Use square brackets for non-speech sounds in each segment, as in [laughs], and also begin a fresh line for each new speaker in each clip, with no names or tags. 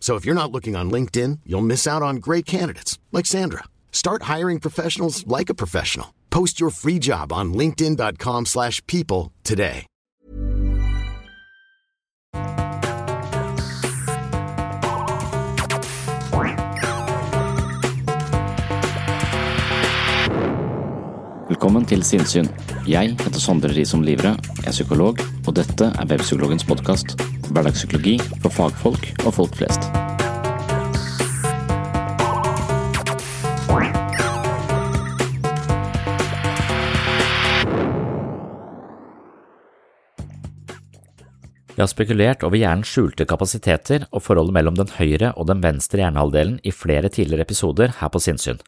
So if you're not looking on LinkedIn, you'll miss out on great candidates like Sandra. Start hiring professionals like a professional. Post your free job on linkedin.com/people today.
Velkommen til Sinnsyn. Jeg heter Sondre Risom Livre, er psykolog, og dette er Webpsykologens podkast. Hverdagspsykologi for fagfolk og folk flest. Jeg har spekulert over hjernens skjulte kapasiteter og forholdet mellom den høyre og den venstre hjernehalvdelen i flere tidligere episoder her på Sinnsyn.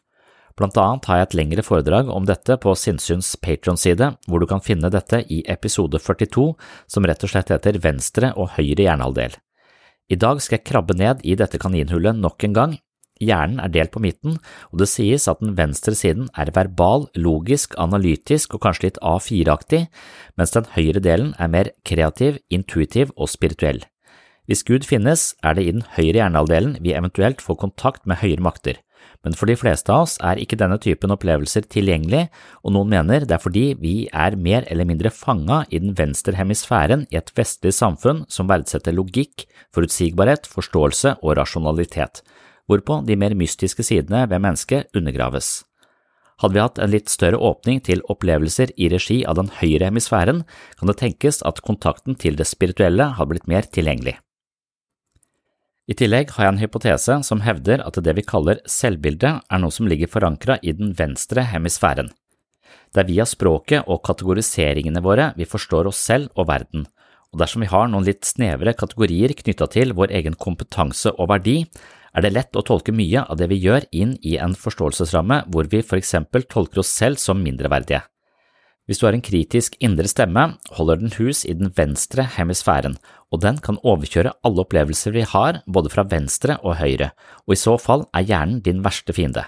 Blant annet har jeg et lengre foredrag om dette på Sinnsyns Patron-side, hvor du kan finne dette i episode 42, som rett og slett heter Venstre og høyre hjernehalvdel. I dag skal jeg krabbe ned i dette kaninhullet nok en gang. Hjernen er delt på midten, og det sies at den venstre siden er verbal, logisk, analytisk og kanskje litt A4-aktig, mens den høyre delen er mer kreativ, intuitiv og spirituell. Hvis Gud finnes, er det i den høyre hjernehalvdelen vi eventuelt får kontakt med høyere makter, men for de fleste av oss er ikke denne typen opplevelser tilgjengelig, og noen mener det er fordi vi er mer eller mindre fanga i den venstre hemisfæren i et vestlig samfunn som verdsetter logikk, forutsigbarhet, forståelse og rasjonalitet, hvorpå de mer mystiske sidene ved mennesket undergraves. Hadde vi hatt en litt større åpning til opplevelser i regi av den høyre hemisfæren, kan det tenkes at kontakten til det spirituelle hadde blitt mer tilgjengelig. I tillegg har jeg en hypotese som hevder at det vi kaller selvbildet, er noe som ligger forankra i den venstre hemisfæren. Det er via språket og kategoriseringene våre vi forstår oss selv og verden, og dersom vi har noen litt snevre kategorier knytta til vår egen kompetanse og verdi, er det lett å tolke mye av det vi gjør inn i en forståelsesramme hvor vi for eksempel tolker oss selv som mindreverdige. Hvis du har en kritisk indre stemme, holder den hus i den venstre hemisfæren, og den kan overkjøre alle opplevelser vi har, både fra venstre og høyre, og i så fall er hjernen din verste fiende.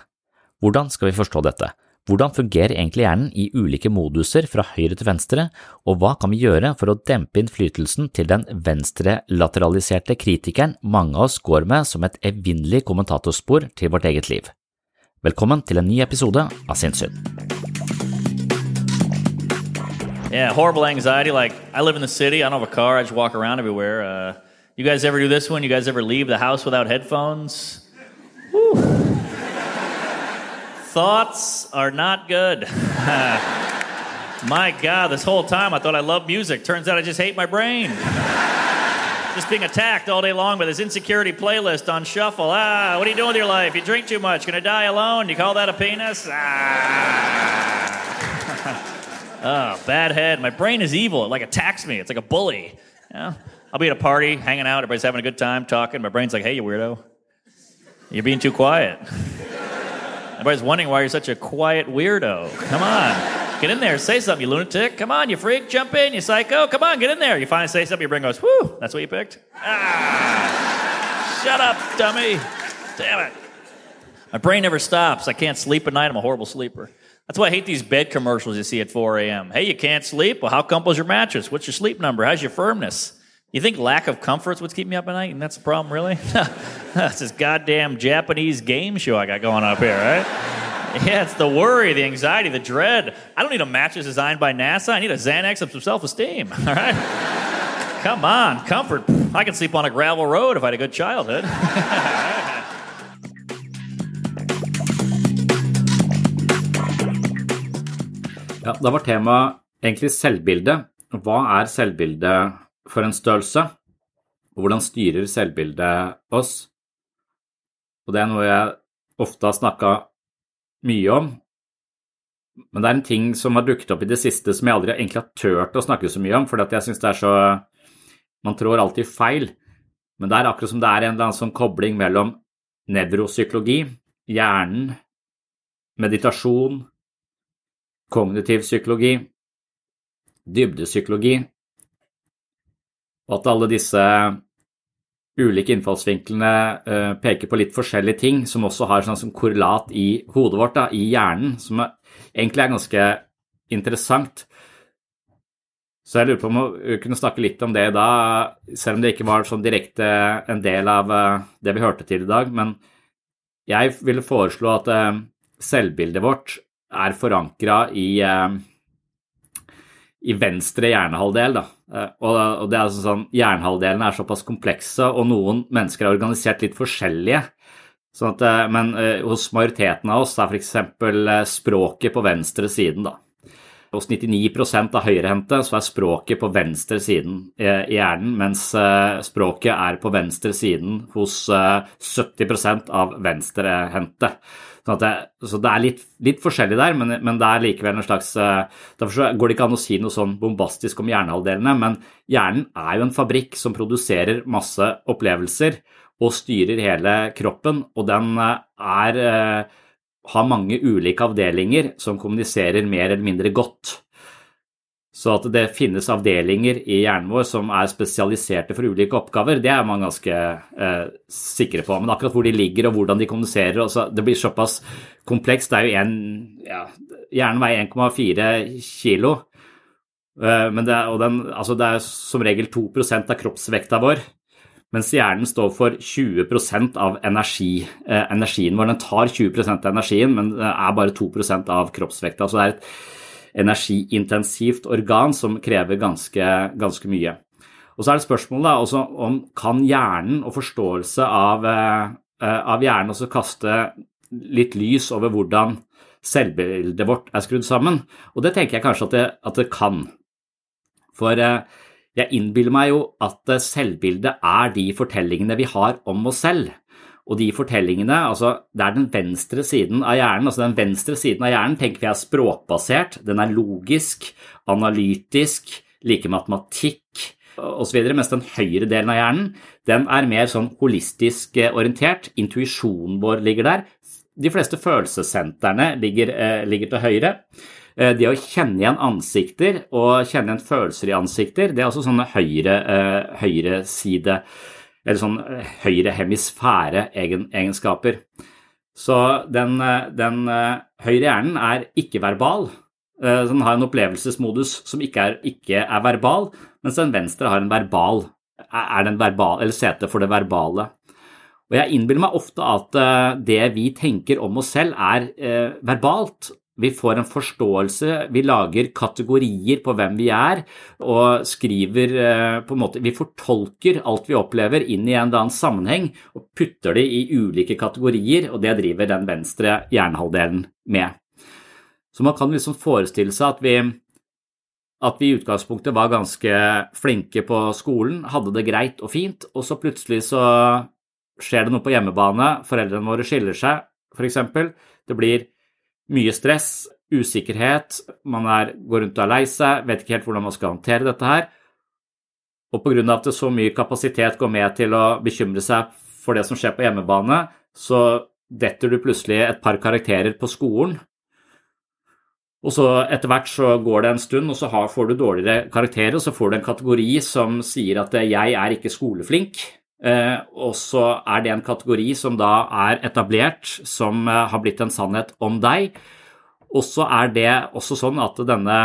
Hvordan skal vi forstå dette? Hvordan fungerer egentlig hjernen i ulike moduser fra høyre til venstre, og hva kan vi gjøre for å dempe innflytelsen til den venstrelateraliserte kritikeren mange av oss går med som et evinnelig kommentatorspor til vårt eget liv? Velkommen til en ny episode av Sinnssyn.
Yeah, horrible anxiety. Like I live in the city. I don't have a car. I just walk around everywhere. Uh, you guys ever do this one? You guys ever leave the house without headphones? Thoughts are not good. [laughs] my God, this whole time I thought I loved music. Turns out I just hate my brain. just being attacked all day long by this insecurity playlist on shuffle. Ah, what are you doing with your life? You drink too much. Gonna die alone? You call that a penis? Ah. Oh, bad head. My brain is evil. It like attacks me. It's like a bully. Know? I'll be at a party, hanging out, everybody's having a good time, talking. My brain's like, hey, you weirdo. You're being too quiet. Everybody's wondering why you're such a quiet weirdo. Come on. Get in there, say something, you lunatic. Come on, you freak, jump in, you psycho. Come on, get in there. You finally say something, your brain goes, whew, that's what you picked? Ah, shut up, dummy. Damn it. My brain never stops. I can't sleep at night. I'm a horrible sleeper. That's why I hate these bed commercials you see at 4 a.m. Hey, you can't sleep? Well, how comfortable your mattress? What's your sleep number? How's your firmness? You think lack of comfort's what's keeping me up at night? And that's the problem, really? [laughs] that's this goddamn Japanese game show I got going up here, right? Yeah, it's the worry, the anxiety, the dread. I don't need a mattress designed by NASA. I need a Xanax of some self esteem, [laughs] all right? Come on, comfort. I can sleep on a gravel road if I had a good childhood. [laughs]
Ja, da var temaet egentlig selvbilde. Hva er selvbilde for en størrelse? Og hvordan styrer selvbildet oss? Og det er noe jeg ofte har snakka mye om. Men det er en ting som har dukket opp i det siste som jeg aldri egentlig har turt å snakke så mye om, fordi jeg syns det er så Man trår alltid feil. Men det er akkurat som det er en eller annen sånn kobling mellom nevropsykologi, hjernen, meditasjon, kognitiv psykologi, dybdepsykologi, og at alle disse ulike innfallsvinklene uh, peker på litt forskjellige ting som også har sånn korrelat i hodet vårt, da, i hjernen, som egentlig er ganske interessant. Så jeg lurer på om vi kunne snakke litt om det da, selv om det ikke var sånn direkte en del av uh, det vi hørte til i dag. Men jeg ville foreslå at selvbildet vårt er forankra i, i venstre hjernehalvdel. Da. Og det er altså sånn, Hjernehalvdelene er såpass komplekse, og noen mennesker er organisert litt forskjellige. Sånn at, men hos majoriteten av oss er f.eks. språket på venstre siden. da. Hos 99% av høyrehendte er språket på venstre siden i hjernen, mens språket er på venstre siden hos 70% av venstrehendte. Sånn det, så det er litt, litt forskjellig der, men, men, det er likevel en slags Derfor går det ikke an å si noe sånn bombastisk om hjernehalvdelene, men hjernen er jo en fabrikk som produserer masse opplevelser og styrer hele kroppen, og den er, har mange ulike avdelinger som kommuniserer mer eller mindre godt. Så at det finnes avdelinger i hjernen vår som er spesialiserte for ulike oppgaver, det er man ganske eh, sikre på. Men akkurat hvor de ligger og hvordan de kommuniserer, også, det blir såpass komplekst. Det er jo en ja, Hjernen veier 1,4 kilo, eh, men det er, altså det er som regel 2% av kroppsvekta vår. Mens hjernen står for 20 av energi, eh, energien vår. Den tar 20% av energien, men er bare 2% av kroppsvekta. Så det er et energiintensivt organ som krever ganske, ganske mye. Og så er det spørsmålet da, om kan hjernen og forståelse av, eh, av hjernen også kaste litt lys over hvordan selvbildet vårt er skrudd sammen. Og det tenker jeg kanskje at det, at det kan. For eh, jeg innbiller meg jo at selvbildet er de fortellingene vi har om oss selv. Og de fortellingene, altså det er den venstre siden av hjernen. altså Den venstre siden av hjernen tenker vi er språkbasert, den er logisk, analytisk, liker matematikk osv., mens den høyre delen av hjernen den er mer sånn holistisk eh, orientert. Intuisjonen vår ligger der. De fleste følelsessentrene ligger, eh, ligger til høyre. Eh, det å kjenne igjen ansikter og kjenne igjen følelser i ansikter, det er også sånne høyre, høyreside eller sånn eh, høyre hemisfære egenskaper. Så den, eh, den eh, høyre hjernen er ikke-verbal. Den har en opplevelsesmodus som ikke er, ikke er, verbal, mens den venstre har en verbal, er den verbal, eller sete for det verbale. Og Jeg innbiller meg ofte at det vi tenker om oss selv, er verbalt, vi får en forståelse, vi lager kategorier på hvem vi er, og skriver eh, på en måte Vi fortolker alt vi opplever inn i en eller annen sammenheng og putter det i ulike kategorier, og det driver den venstre hjernehalvdelen med. Så man kan liksom forestille seg at vi, at vi i utgangspunktet var ganske flinke på skolen, hadde det greit og fint, og så plutselig så skjer det noe på hjemmebane, foreldrene våre skiller seg, f.eks. Det blir mye stress, usikkerhet, man er, går rundt og er lei seg, vet ikke helt hvordan man skal håndtere dette her. Og pga. at det så mye kapasitet går med til å bekymre seg for det som skjer på hjemmebane, så detter du plutselig et par karakterer på skolen. Og så etter hvert så går det en stund, og så får du dårligere karakterer, og så får du en kategori som sier at eh, jeg er ikke skoleflink. Eh, og så er det en kategori som da er etablert, som eh, har blitt en sannhet om deg. Og så er det også sånn at denne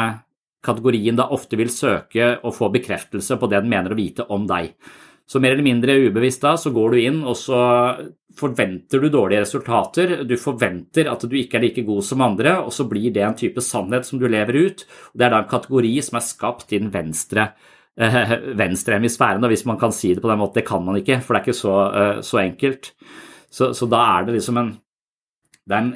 kategorien da ofte vil søke og få bekreftelse på det den mener å vite om deg. Så mer eller mindre ubevisst da, så går du inn og så forventer du dårlige resultater. Du forventer at du ikke er like god som andre, og så blir det en type sannhet som du lever ut. Det er da en kategori som er skapt i den venstre, eh, venstre hemisfæren, hvis man kan si det på den måten. Det kan man ikke, for det er ikke så, eh, så enkelt. Så, så, da er det liksom en, det en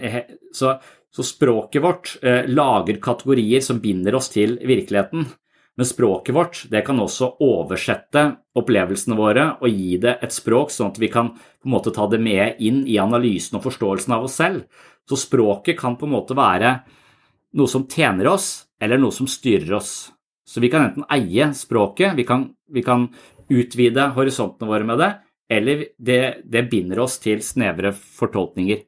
så, så, språket vårt eh, lager kategorier som binder oss til virkeligheten. Men språket vårt det kan også oversette opplevelsene våre og gi det et språk, sånn at vi kan på en måte ta det med inn i analysen og forståelsen av oss selv. Så språket kan på en måte være noe som tjener oss, eller noe som styrer oss. Så vi kan enten eie språket, vi kan, vi kan utvide horisontene våre med det, eller det, det, binder oss til snevre fortolkninger.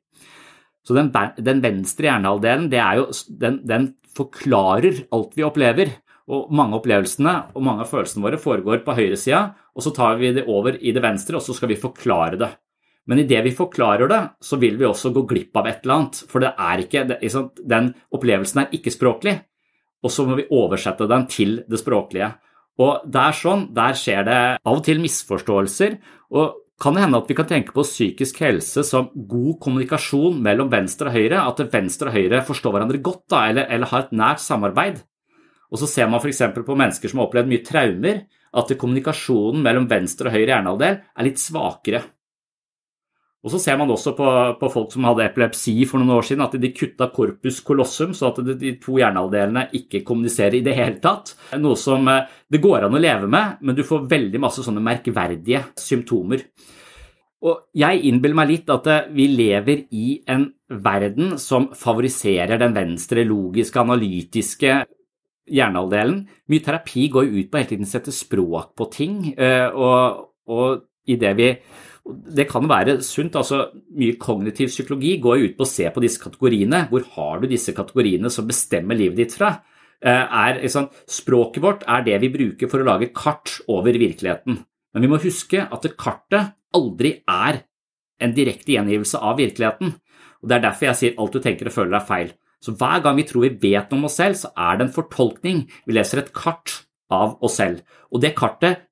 Så den, den venstre hjernehalvdelen, den, den forklarer alt vi opplever. Og mange opplevelsene og mange av følelsene våre foregår på høyresida, og så tar vi det over i det venstre, og så skal vi forklare det. Men idet vi forklarer det, så vil vi også gå glipp av et eller annet. For det er ikke, den opplevelsen er ikke språklig, og så må vi oversette den til det språklige. Og der, sånn, der skjer det av og til misforståelser. og kan det hende at vi kan tenke på psykisk helse som god kommunikasjon mellom venstre og høyre? At venstre og høyre forstår hverandre godt da, eller, eller har et nært samarbeid? Og så ser man f.eks. på mennesker som har opplevd mye traumer, at kommunikasjonen mellom venstre og høyre hjernehalvdel er litt svakere. Og så ser man også på, på, folk som hadde epilepsi for noen år siden, at de kutta corpus colossum, så at de, to hjernehalvdelene ikke kommuniserer i det hele tatt. Noe som eh, det går an å leve med, men du får veldig masse sånne merkverdige symptomer. Og jeg innbiller meg litt at eh, vi lever i en verden som favoriserer den venstre, logiske, analytiske hjernehalvdelen. Mye terapi går jo ut på hele tiden sette språk på ting, eh, og, og i det vi det kan være sunt. altså Mye kognitiv psykologi går ut på å se på disse kategoriene. Hvor har du disse kategoriene som bestemmer livet ditt fra? Eh, er, liksom, språket vårt er det vi bruker for å lage kart over virkeligheten. Men vi må huske at kartet aldri er en direkte gjengivelse av virkeligheten. Og Det er derfor jeg sier alt du tenker og føler er feil. Så hver gang vi tror vi vet noe om oss selv, så er det en fortolkning. Vi leser et kart av oss selv. Og det kartet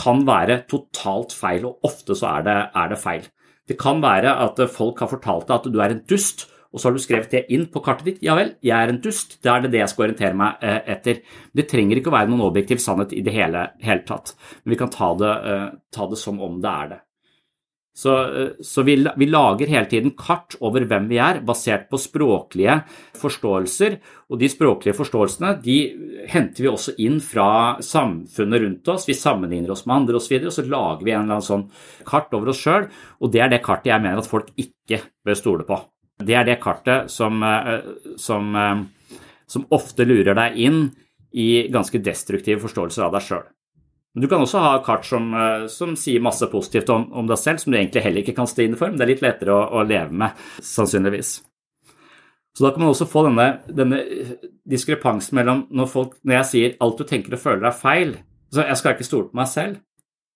kan være totalt feil, og ofte så er det, er det feil. Det kan være at folk har fortalt deg at du er en dust, og så har du skrevet det inn på kartet ditt. Ja vel, jeg er en dust, da er det det jeg skal orientere meg eh, etter. Det trenger ikke å være noen objektiv sannhet i det hele, hele tatt, men vi kan ta det, eh, ta det som om det er det. Så, eh, så vi, vi, lager hele tiden kart over hvem vi er, basert på språklige forståelser. Og de språklige forståelsene de henter vi også inn fra samfunnet rundt oss. Vi sammenligner oss med andre osv., og, og så lager vi en eller annen sånn kart over oss sjøl. Og det er det kartet jeg mener at folk ikke bør stole på. Det er det kartet som, eh, som, eh, som ofte lurer deg inn i ganske destruktive forståelser av deg sjøl. Men du kan også ha kart som, eh, som sier masse positivt om, om, deg selv, som du egentlig heller ikke kan stå inne for, men det er litt lettere å, å, leve med, sannsynligvis. Så da kan man også få denne, denne diskrepansen mellom når, folk, når jeg sier alt du tenker og føler er feil, så jeg skal ikke stole på meg selv.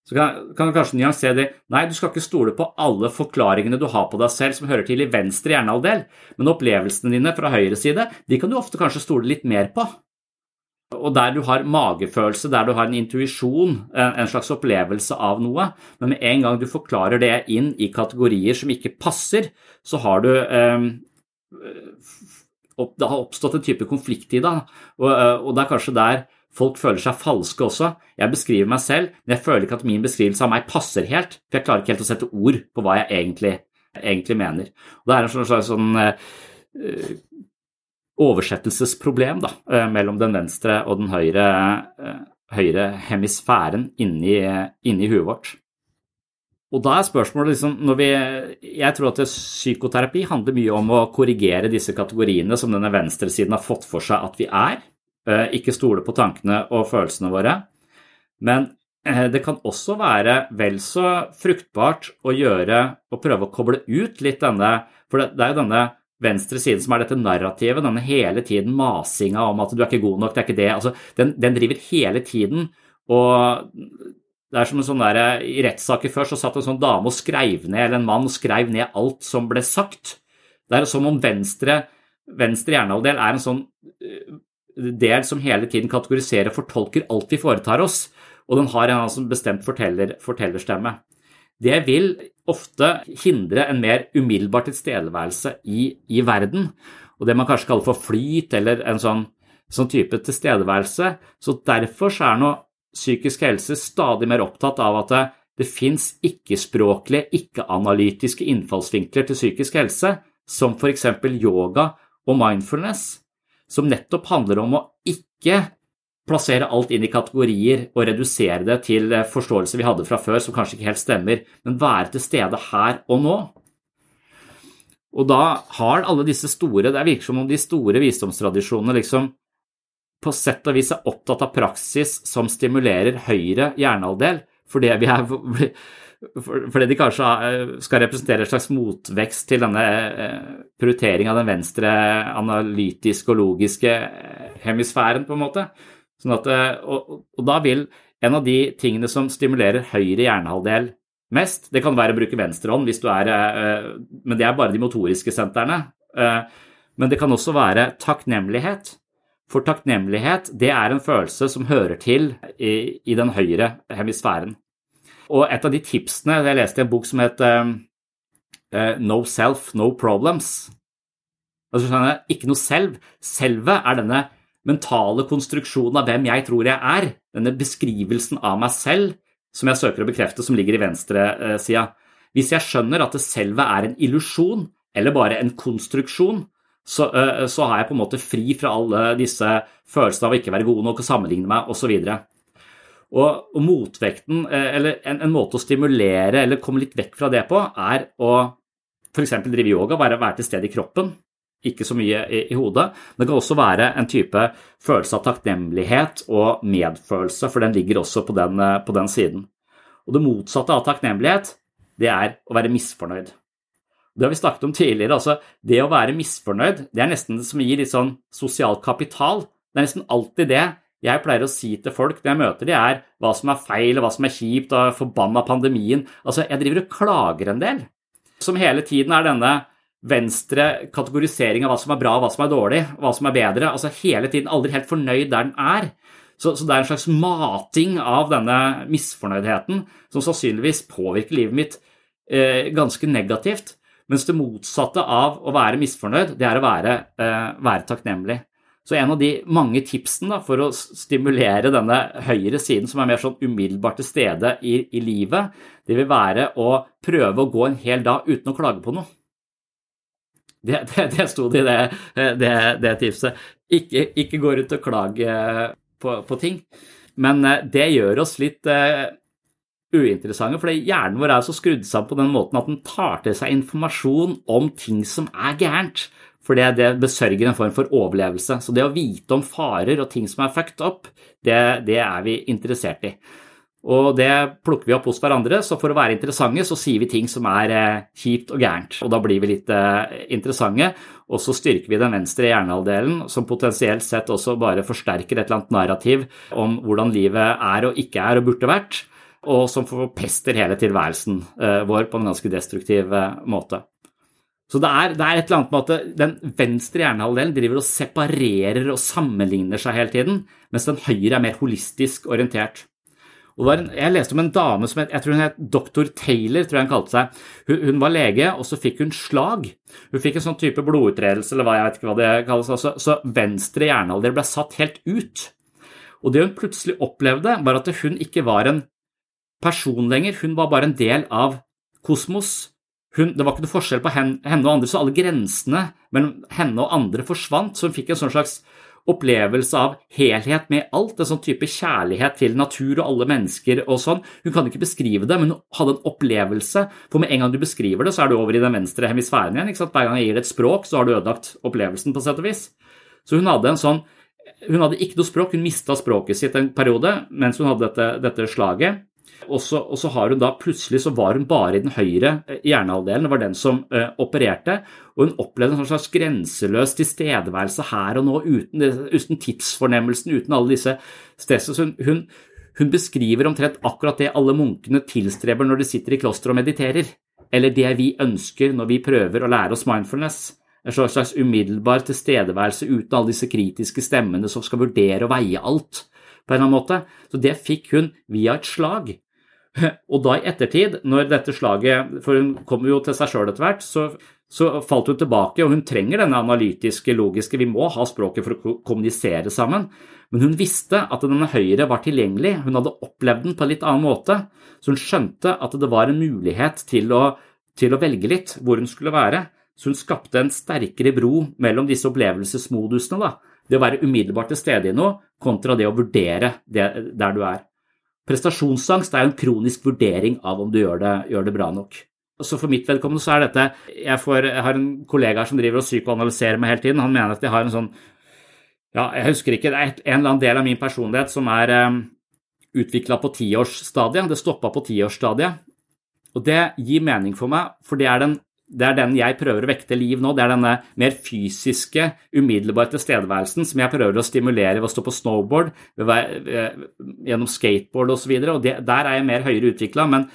Så kan, kan du kanskje nyansere det. Nei, du skal ikke stole på alle forklaringene du har på deg selv som hører til i venstre hjernehalvdel, men opplevelsene dine fra høyre side, de kan du ofte kanskje stole litt mer på. Og der du har magefølelse, der du har en intuisjon, en slags opplevelse av noe, men med en gang du forklarer det inn i kategorier som ikke passer, så har du eh, Det har oppstått en type konflikt i det, og, eh, og det er kanskje der folk føler seg falske også. Jeg beskriver meg selv, men jeg føler ikke at min beskrivelse av meg passer helt, for jeg klarer ikke helt å sette ord på hva jeg egentlig, egentlig mener. Og Det er en slags sånn eh, oversettelsesproblem da, eh, mellom den venstre og den høyre, eh, høyre hemisfæren inni, inni huet vårt. Og da er spørsmålet liksom når vi, Jeg tror at psykoterapi handler mye om å korrigere disse kategoriene som denne venstresiden har fått for seg at vi er. Eh, ikke stole på tankene og følelsene våre. Men det kan også være vel så fruktbart å gjøre og prøve å koble ut litt denne For det er jo denne venstre siden som er dette narrativet, denne hele tiden masinga om at du er ikke god nok, det er ikke det. Altså, den, den driver hele tiden og det er som en sånn der, I rettssaker før så satt en sånn dame og skrev ned, eller en mann og skrev ned alt som ble sagt. Det er som om venstre, venstre hjernehalvdel er en sånn eh, del som hele tiden kategoriserer og fortolker alt vi foretar oss, og den har en bestemt forteller, fortellerstemme. Det vil ofte hindre en mer umiddelbar tilstedeværelse i, i, verden, og det man kanskje kaller for flyt, eller en sånn, sånn type tilstedeværelse. Så derfor er nå psykisk helse stadig mer opptatt av at det, det fins ikke-språklige, ikke-analytiske innfallsvinkler til psykisk helse, som f.eks. yoga og mindfulness, som nettopp handler om å ikke plassere alt inn i kategorier og redusere det til forståelse vi hadde fra før som kanskje ikke helt stemmer, men være til stede her og nå. Og da har alle disse store Det virker som om de store visdomstradisjonene liksom på sett og vis er opptatt av praksis som stimulerer høyere hjernehalvdel, fordi, fordi de kanskje skal representere en slags motvekst til denne eh, av den venstre analytiske og logiske eh, hemisfæren, på en måte. Sånn at, eh, og, og da vil en av de tingene som stimulerer høyre hjernehalvdel mest, det kan være å bruke venstrehånd hvis du er Men det er bare de motoriske sentrene. Men det kan også være takknemlighet. For takknemlighet det er en følelse som hører til i, i den høyre hemisfæren. Og et av de tipsene Jeg leste i en bok som het No Self, No Problems. Altså, ikke noe selv. Selvet er denne mentale konstruksjonen av hvem jeg tror jeg er. Denne beskrivelsen av meg selv som jeg søker å bekrefte, som ligger i venstresida. Hvis jeg skjønner at det selve er en illusjon, eller bare en konstruksjon, så, uh, så har jeg på en måte fri fra alle disse følelsene av å ikke være god nok og sammenligne meg osv. Og, og motvekten, uh, eller en, en, måte å stimulere eller komme litt vekk fra det på, er å f.eks. drive yoga, være, være til stede i kroppen. Ikke så mye i, i, hodet. Det kan også være en type følelse av takknemlighet og medfølelse, for den ligger også på den, uh, på den siden. Og det motsatte av takknemlighet, det er å være misfornøyd. Det har vi snakket om tidligere. altså Det å være misfornøyd det er nesten det som gir litt sånn sosial kapital. Det er nesten alltid det jeg pleier å si til folk når jeg møter dem, er hva som er feil, og hva som er kjipt, og forbanna pandemien. Altså, Jeg driver og klager en del. Som hele tiden er denne venstre kategorisering av hva som er bra, hva som er dårlig, hva som er bedre. Altså hele tiden aldri helt fornøyd der den er. Så, så det er en slags mating av denne misfornøydheten som sannsynligvis påvirker livet mitt eh, ganske negativt. Mens det motsatte av å være misfornøyd, det er å være, eh, være takknemlig. Så en av de mange tipsene for å stimulere denne høyre siden, som er mer sånn umiddelbart til stede i, i, livet, det vil være å prøve å gå en hel dag uten å klage på noe. Det, det, det sto det i det, det, det tipset. Ikke, ikke, gå rundt og klage på, på ting. Men eh, det gjør oss litt uh, uinteressante. For hjernen vår er så skrudd sammen på den måten at den tar til seg informasjon om ting som er gærent. For det, det besørger en form for overlevelse. Så det å vite om farer og ting som er fucked up, det, det er vi interessert i. Og det plukker vi opp hos hverandre, så for å være interessante så sier vi ting som er eh, kjipt og gærent. Og da blir vi litt eh, interessante, og så styrker vi den venstre hjernehalvdelen, som potensielt sett også bare forsterker et eller annet narrativ om hvordan livet er og ikke er og burde vært og som forpester hele tilværelsen eh, vår på en ganske destruktiv måte. Så det er, det er, et eller annet med at den venstre hjernehalvdelen driver og separerer og sammenligner seg hele tiden, mens den høyre er mer holistisk orientert. En, jeg leste om en dame som jeg tror hun het Dr. Taylor, tror jeg hun kalte seg. Hun, hun, var lege, og så fikk hun slag. Hun fikk en sånn type blodutredelse, eller hva jeg vet ikke hva det kalles. Altså, så venstre hjernehalvdel ble satt helt ut. Og det hun plutselig opplevde, var at hun ikke var en person lenger. Hun var bare en del av kosmos. Hun, det var ikke noe forskjell på henne, henne, og andre, så alle grensene mellom henne og andre forsvant. Så hun fikk en sånn slags opplevelse av helhet med alt, en sånn type kjærlighet til natur og alle mennesker og sånn. Hun kan ikke beskrive det, men hun hadde en opplevelse, for med en gang du beskriver det, så er du over i den venstre hemisfæren igjen. ikke sant? Hver gang jeg gir det et språk, så har du ødelagt opplevelsen, på sett og vis. Så hun hadde en sånn Hun hadde ikke noe språk, hun mista språket sitt en periode mens hun hadde dette, dette slaget. Og så, og så, har hun da plutselig så var hun bare i den høyre eh, hjernehalvdelen, det var den som uh, opererte. Og hun opplevde en slags grenseløs tilstedeværelse her og nå, uten, uten tidsfornemmelsen, uten alle disse stressene. Hun, hun, hun, beskriver omtrent akkurat det alle munkene tilstreber når de sitter i klosteret og mediterer. Eller det vi ønsker når vi prøver å lære oss mindfulness. En slags umiddelbar tilstedeværelse uten alle disse kritiske stemmene som skal vurdere og veie alt på en eller annen måte. Så det fikk hun via et slag. [laughs] Og da i ettertid, når dette slaget For hun kommer jo til seg sjøl etter hvert, så, så, falt hun tilbake, og hun trenger denne analytiske, logiske Vi må ha språket for å kommunisere sammen. Men hun visste at denne høyre var tilgjengelig, hun hadde opplevd den på en litt annen måte. Så hun skjønte at det var en mulighet til å, til å velge litt hvor hun skulle være. Så hun skapte en sterkere bro mellom disse opplevelsesmodusene. Da. Det å være umiddelbart til stede i noe kontra det å vurdere det der du er. Prestasjonsangst er en kronisk vurdering av om du gjør det, gjør det bra nok. Så For mitt vedkommende så er dette jeg, får, jeg, har en kollega som driver og psykoanalyserer meg hele tiden. Han mener at jeg har en sånn ja, jeg husker ikke, Det er en eller annen del av min personlighet som er um, utvikla på tiårsstadiet. Det stoppa på tiårsstadiet. Og det gir mening for meg, for det er den det er den jeg prøver å vekte liv nå. Det er denne mer fysiske, umiddelbare tilstedeværelsen som jeg prøver å stimulere ved å stå på snowboard, gjennom skateboard osv. Der er jeg mer høyere utvikla. Men,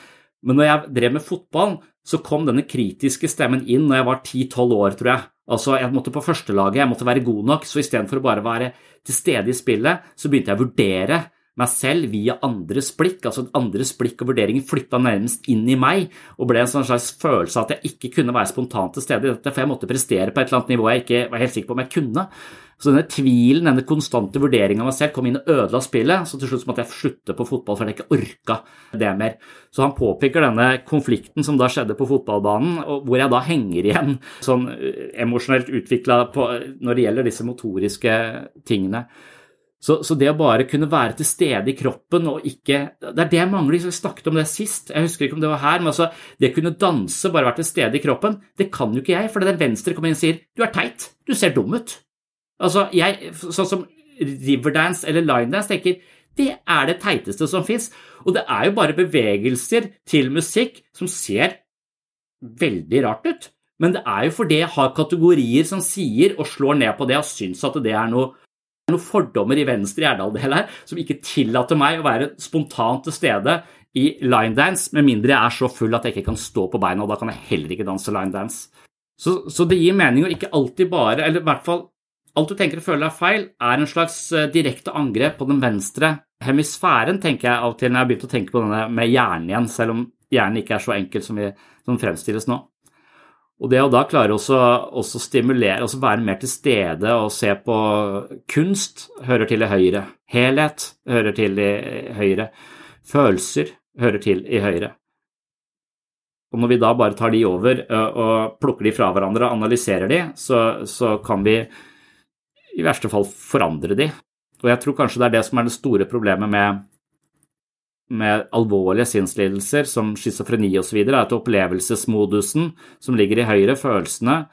men når jeg drev med fotball, så kom denne kritiske stemmen inn når jeg var 10-12 år, tror jeg. Altså, Jeg måtte på førstelaget, jeg måtte være god nok, så istedenfor å bare være til stede i spillet, så begynte jeg å vurdere meg selv via andres blikk. altså Andres blikk og vurderinger flytta nærmest inn i meg og ble en sånn slags følelse av at jeg ikke kunne være spontant til stede i dette, for jeg måtte prestere på et eller annet nivå jeg ikke var helt sikker på om jeg kunne. Så denne tvilen, denne konstante vurderingen av meg selv kom inn og ødela spillet. Så til slutt måtte jeg slutte på fotball fordi jeg ikke orka det mer. Så han påpeker denne konflikten som da skjedde på fotballbanen, hvor jeg da henger igjen sånn eh, emosjonelt utvikla når det gjelder disse motoriske tingene. Så, så, det å bare kunne være til stede i kroppen og ikke Det er det jeg mangler. Vi snakket om det sist, jeg husker ikke om det var her, men altså det å kunne danse, bare være til stede i kroppen, det kan jo ikke jeg. For den venstre kommer inn og sier du er teit, du ser dum ut. Altså, jeg, sånn som riverdance eller linedance, tenker det er det teiteste som fins. Og det er jo bare bevegelser til musikk som ser veldig rart ut. Men det er jo fordi jeg har kategorier som sier og slår ned på det og syns at det er noe noen fordommer i venstre hjernehalvdel her som ikke tillater meg å være spontant til stede i linedance, med mindre jeg er så full at jeg ikke kan stå på beina, og da kan jeg heller ikke danse linedance. Så, så det gir mening å ikke alltid bare, eller i hvert fall alt du tenker og føler er feil, er en slags eh, direkte angrep på den venstre hemisfæren, tenker jeg av og til når jeg har begynt å tenke på denne med hjernen igjen, selv om hjernen ikke er så enkel som, vi, som fremstilles nå. Og det å da klare å stimulere, også være mer til stede og se på kunst, hører til i høyre. Helhet hører til i høyre. Følelser hører til i høyre. Og når vi da bare tar de over og plukker de fra hverandre og analyserer de, så, så kan vi i verste fall forandre de. Og jeg tror kanskje det er det som er det store problemet med med alvorlige sinnslidelser som schizofreni osv., er at opplevelsesmodusen som ligger i høyre, følelsene,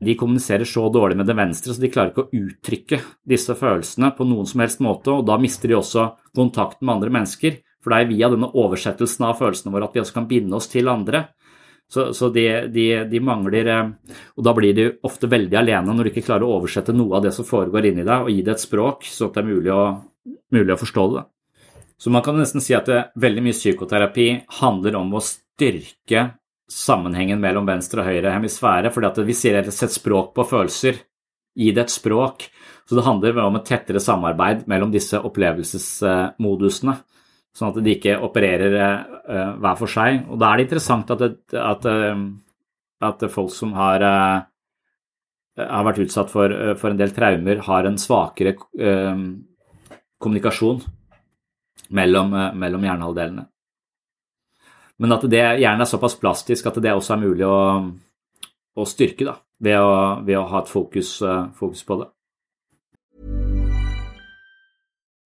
de kommuniserer så dårlig med det venstre, så de klarer ikke å uttrykke disse følelsene på noen som helst måte, og da mister de også kontakten med andre mennesker. For det er via denne oversettelsen av følelsene våre at vi også kan binde oss til andre. Så, så de, de, de, mangler eh, Og da blir de ofte veldig alene når de ikke klarer å oversette noe av det som foregår inni deg, og gi det et språk, så det er mulig å, mulig å forstå det. Så man kan nesten si at det, veldig mye psykoterapi handler om å styrke sammenhengen mellom venstre og høyre hemisfære, fordi at vi sier rett og slett språk på følelser. Gi det et språk. Så det handler om et tettere samarbeid mellom disse opplevelsesmodusene, sånn at de ikke opererer uh, hver for seg. Og da er det interessant at, det, at, uh, at folk som har, uh, har vært utsatt for, for, en del traumer, har en svakere kommunikasjon mellom, eh, mellom hjernehalvdelene. Men at det hjernen er såpass plastisk at det også er mulig å, å styrke da, ved å, ved å ha et fokus, eh, fokus på det.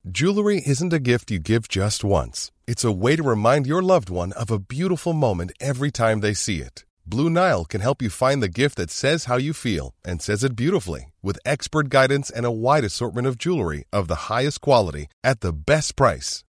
Jewelry isn't a gift you give just once. It's a way to remind your loved one of a beautiful moment every time they see it. Blue Nile can help you find the gift that says how you feel and says it beautifully with expert guidance and a wide assortment of jewelry of the highest quality at the best price.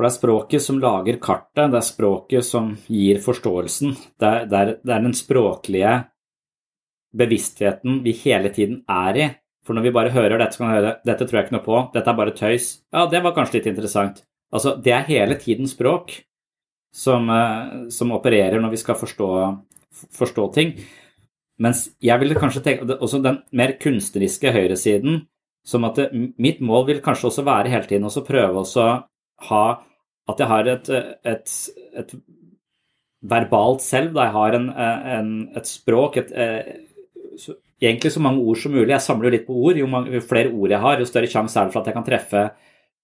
For det er språket som lager kartet, det er språket som gir forståelsen. Det er, det er, det er den språklige bevisstheten vi hele tiden er i. For når vi bare hører dette, så kan vi høre dette tror jeg ikke noe på, dette er bare tøys. Ja, det var kanskje litt interessant. Altså, det er hele tiden språk som, eh, som opererer når vi skal forstå, forstå ting. Mens jeg ville kanskje tenke også den mer kunstneriske høyresiden, som at det, mitt mål vil kanskje også være hele tiden å prøve å ha At jeg har et, et, et verbalt selv, da jeg har en, en, et språk, et, så, egentlig så mange ord som mulig. Jeg samler jo litt på ord. Jo, mange, jo flere ord jeg har, jo større sjanse er det for at jeg kan treffe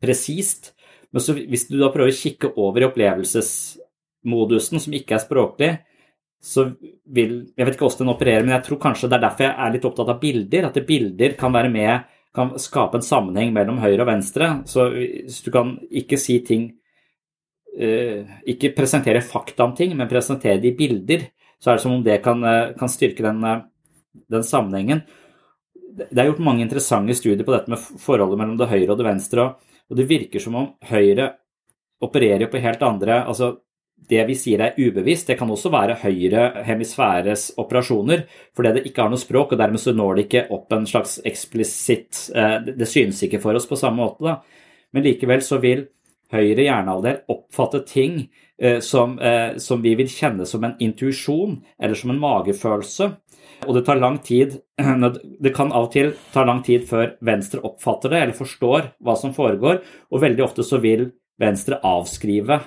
presist. Men så, hvis du da prøver å kikke over i opplevelsesmodusen, som ikke er språklig, så vil Jeg vet ikke hvordan den opererer, men jeg tror kanskje det er derfor jeg er litt opptatt av bilder. At bilder kan være med kan skape en sammenheng mellom høyre og venstre. Så hvis du kan ikke si ting Ikke presentere fakta om ting, men presentere det i bilder, så er det som om det kan, uh, kan styrke den, uh, den, sammenhengen. Det er gjort mange interessante studier på dette med forholdet mellom det høyre og det venstre, og det virker som om høyre opererer på helt andre altså det vi sier er ubevisst, det kan også være høyre hemisfæres operasjoner, fordi det ikke har noe språk, og dermed så når det ikke opp en slags eksplisitt eh, Det synes ikke for oss på samme måte, da. Men likevel så vil høyre hjernehalvdel oppfatte ting eh, som, eh, som, vi vil kjenne som en intuisjon eller som en magefølelse. Og det tar lang tid [clears throat] Det kan av og til ta lang tid før venstre oppfatter det eller forstår hva som foregår, og veldig ofte så vil venstre avskrive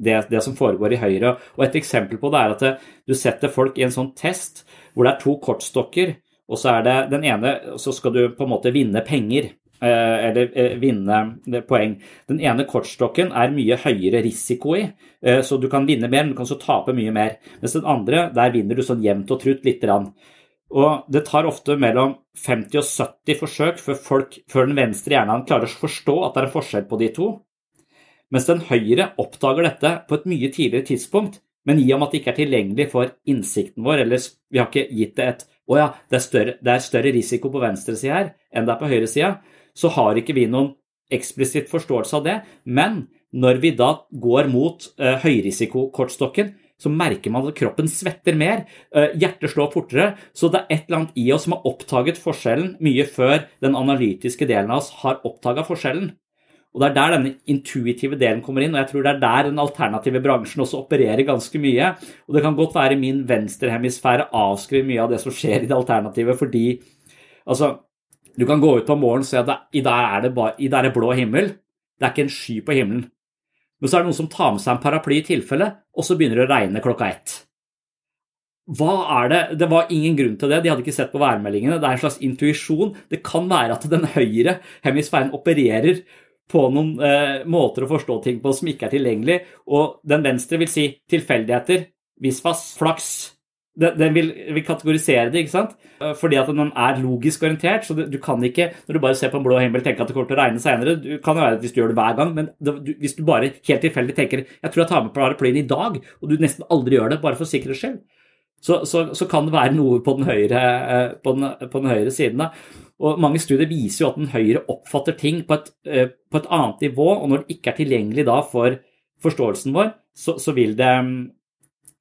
det, det, som foregår i Høyre. Og Et eksempel på det er at det, du setter folk i en sånn test hvor det er to kortstokker, og så det ene Så skal du på en måte vinne penger. Eh, eller eh, vinne poeng. Den ene kortstokken er mye høyere risiko i, eh, så du kan vinne mer, men du kan også tape mye mer. Mens den andre, der vinner du sånn jevnt og trutt lite grann. Og det tar ofte mellom 50 og 70 forsøk før, folk, før den venstre hjernen klarer å forstå at det er en forskjell på de to. Mens den høyre oppdager dette på et mye tidligere tidspunkt, men i og med at det ikke er tilgjengelig for innsikten vår, eller vi har ikke gitt det et å ja, det er, større, det er større risiko på venstresida her enn det er på høyresida, så har ikke vi noen eksplisitt forståelse av det. Men når vi da går mot uh, høyrisikokortstokken, så merker man at kroppen svetter mer, uh, hjertet slår fortere. Så det er et eller annet i oss som har oppdaget forskjellen mye før den analytiske delen av oss har oppdaga forskjellen. Og Det er der denne intuitive delen kommer inn, og jeg tror det er der den alternative bransjen også opererer ganske mye. Og Det kan godt være min venstrehemisfære avskriver mye av det som skjer i det alternative, fordi altså, du kan gå ut på morgenen og se at i dag er det, bare, dag er blå himmel. Det er ikke en sky på himmelen. Men så er det noen som tar med seg en paraply i tilfelle, og så begynner det å regne klokka ett. Hva er det? Det var ingen grunn til det. De hadde ikke sett på værmeldingene. Det er en slags intuisjon. Det kan være at den høyre hemisfæren opererer på noen eh, måter å forstå ting på som ikke er tilgjengelig. Og den venstre vil si tilfeldigheter, visvas, flaks. Den, vil, vil, kategorisere det, ikke sant? Eh, fordi at den er logisk orientert. Så du kan ikke, når du bare ser på en blå himmel, tenke at det kommer til å regne senere. Du kan jo være hvis du gjør det hver gang, men du, hvis du bare helt tilfeldig tenker jeg tror jeg tar med paraplyen i dag, og du nesten aldri gjør det, bare for sikkerhets skyld, så, så, så kan det være noe på den høyre, eh, på den, på den høyre siden. Da. Og Mange studier viser jo at den høyre oppfatter ting på et, eh, på et annet nivå, og når det ikke er tilgjengelig da for forståelsen vår, så, så vil det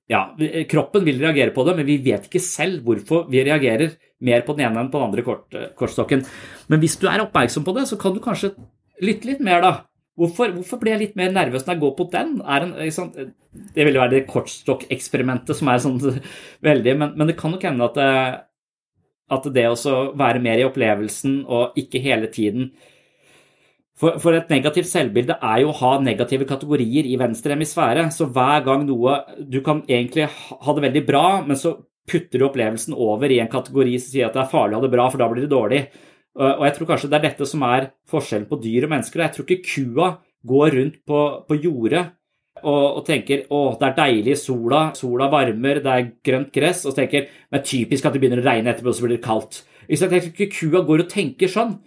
ja, kroppen vil reagere på det, men vi vet ikke selv hvorfor vi reagerer mer på den ene enn på den andre kort, kortstokken. Men hvis du er oppmerksom på det, så kan du kanskje lytte litt mer, da. Hvorfor, hvorfor, blir jeg litt mer nervøs når jeg går på den? En, liksom, det vil jo være det kortstokkeksperimentet som er sånn [laughs] veldig Men, men det kan nok hende at det, at det å være mer i opplevelsen og ikke hele tiden for, for, et negativt selvbilde er jo å ha negative kategorier i venstre hemisfære. Så hver gang noe Du kan egentlig ha det veldig bra, men så putter du opplevelsen over i en kategori som sier at det er farlig å ha det bra, for da blir det dårlig. Og jeg tror kanskje det er dette som er forskjellen på dyr og mennesker. Jeg tror ikke kua går rundt på, på jordet og, og, tenker å, det er deilig sola, sola varmer, det er grønt gress, og tenker men typisk at det begynner å regne etterpå, og så blir det kaldt. Jeg tror ikke kua går og tenker sånn.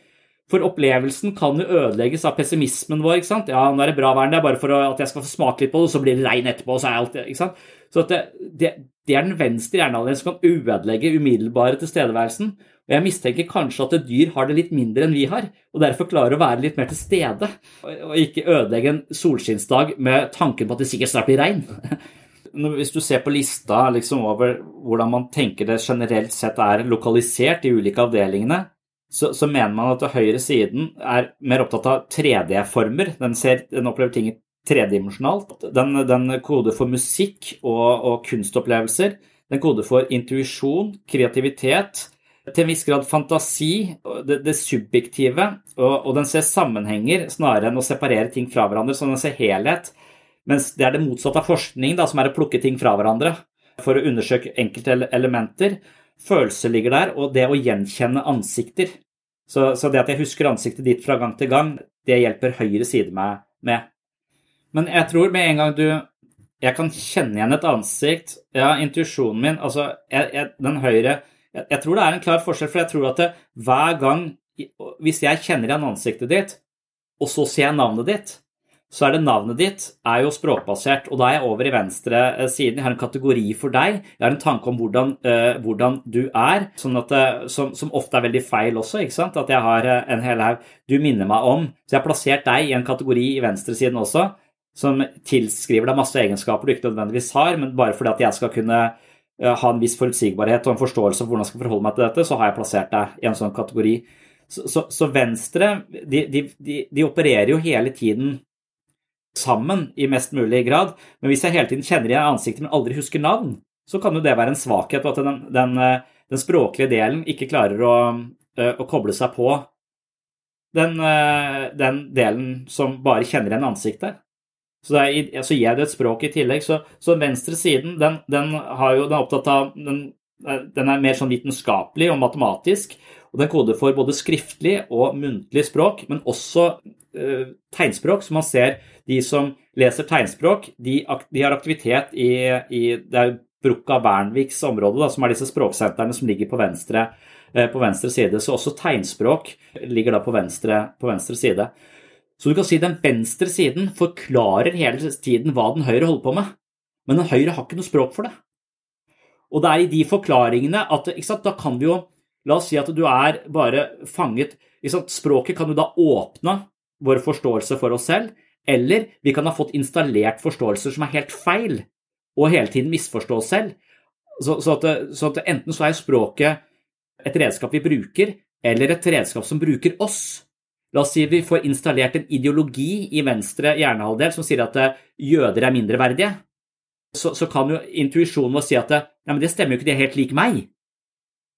For opplevelsen kan jo ødelegges av pessimismen vår. ikke sant? Ja, nå er det bra vær, det er bare for at jeg skal få smake litt på det, og så blir det regn etterpå. og så er alt ikke sant? Så det, det, det, er den venstre hjernehalvdelen som kan ødelegge umiddelbare tilstedeværelsen. Og jeg mistenker kanskje at et dyr har det litt mindre enn vi har, og derfor klarer å være litt mer til stede. Og ikke ødelegge en solskinnsdag med tanken på at det sikkert snart blir regn. [laughs] Hvis du ser på lista liksom over hvordan man tenker det generelt sett er lokalisert i ulike avdelingene, så, så mener man at høyre siden er mer opptatt av 3D-former. Den, den, opplever ting tredimensjonalt. Den, den koder for musikk og, og kunstopplevelser. Den koder for intuisjon, kreativitet, til en viss grad fantasi, det, det subjektive, og, og, den ser sammenhenger snarere enn å separere ting fra hverandre, så den ser helhet. Mens det er det motsatte av forskning, da, som er å plukke ting fra hverandre for å undersøke enkelte elementer. Følelser ligger der, og det å gjenkjenne ansikter. Så, så, det at jeg husker ansiktet ditt fra gang til gang, det hjelper høyre side meg med. Men jeg tror med en gang du Jeg kan kjenne igjen et ansikt Ja, intuisjonen min Altså, jeg, jeg, den høyre jeg, jeg, tror det er en klar forskjell, for jeg tror at det, hver gang Hvis jeg kjenner igjen ansiktet ditt, og så ser jeg navnet ditt, så er det navnet ditt er jo språkbasert, og da er jeg over i venstre eh, siden. Jeg har en kategori for deg. Jeg har en tanke om hvordan, uh, hvordan du er, sånn at, uh, som, som, ofte er veldig feil også. ikke sant? At jeg har en hel haug du minner meg om. Så jeg har plassert deg i en kategori i venstresiden også, som tilskriver deg masse egenskaper du ikke nødvendigvis har, men bare fordi at jeg skal kunne ha en viss forutsigbarhet og en forståelse for hvordan jeg skal forholde meg til dette, så har jeg plassert deg i en sånn kategori. Så, så, så Venstre de, de, de, de, opererer jo hele tiden sammen i mest mulig grad, men hvis jeg hele tiden kjenner igjen ansiktet, men aldri husker navn, så kan jo det være en svakhet, og at den, den, den språklige delen ikke klarer å, å koble seg på den, den, delen som bare kjenner igjen ansiktet. Så, er, så, gir det et språk i tillegg. Så, så venstre siden den, den, jo, den, er opptatt av den, den, er mer sånn vitenskapelig og matematisk. Og den koder for både skriftlig og muntlig språk, men også tegnspråk. Så man ser de som leser tegnspråk, de, de har aktivitet i, i det er Brukka Bernviks område, da, som er disse språksentrene som ligger på venstre, uh, på venstre side. Så også tegnspråk ligger da på venstre, på venstre side. Så du kan si den venstre siden forklarer hele tiden hva den høyre holder på med, men den høyre har ikke noe språk for det. Og det er i de forklaringene at sant, da kan vi jo La oss si at du er bare fanget Språket kan jo da åpne vår forståelse for oss selv, eller vi kan ha fått installert forståelser som er helt feil, og hele tiden misforstå oss selv. Så, så, at, så at enten så er språket et redskap vi bruker, eller et redskap som bruker oss. La oss si vi får installert en ideologi i venstre hjernehalvdel som sier at jøder er mindreverdige. Så, så kan jo intuisjonen vår si at ja, men det stemmer jo ikke, de er helt lik meg.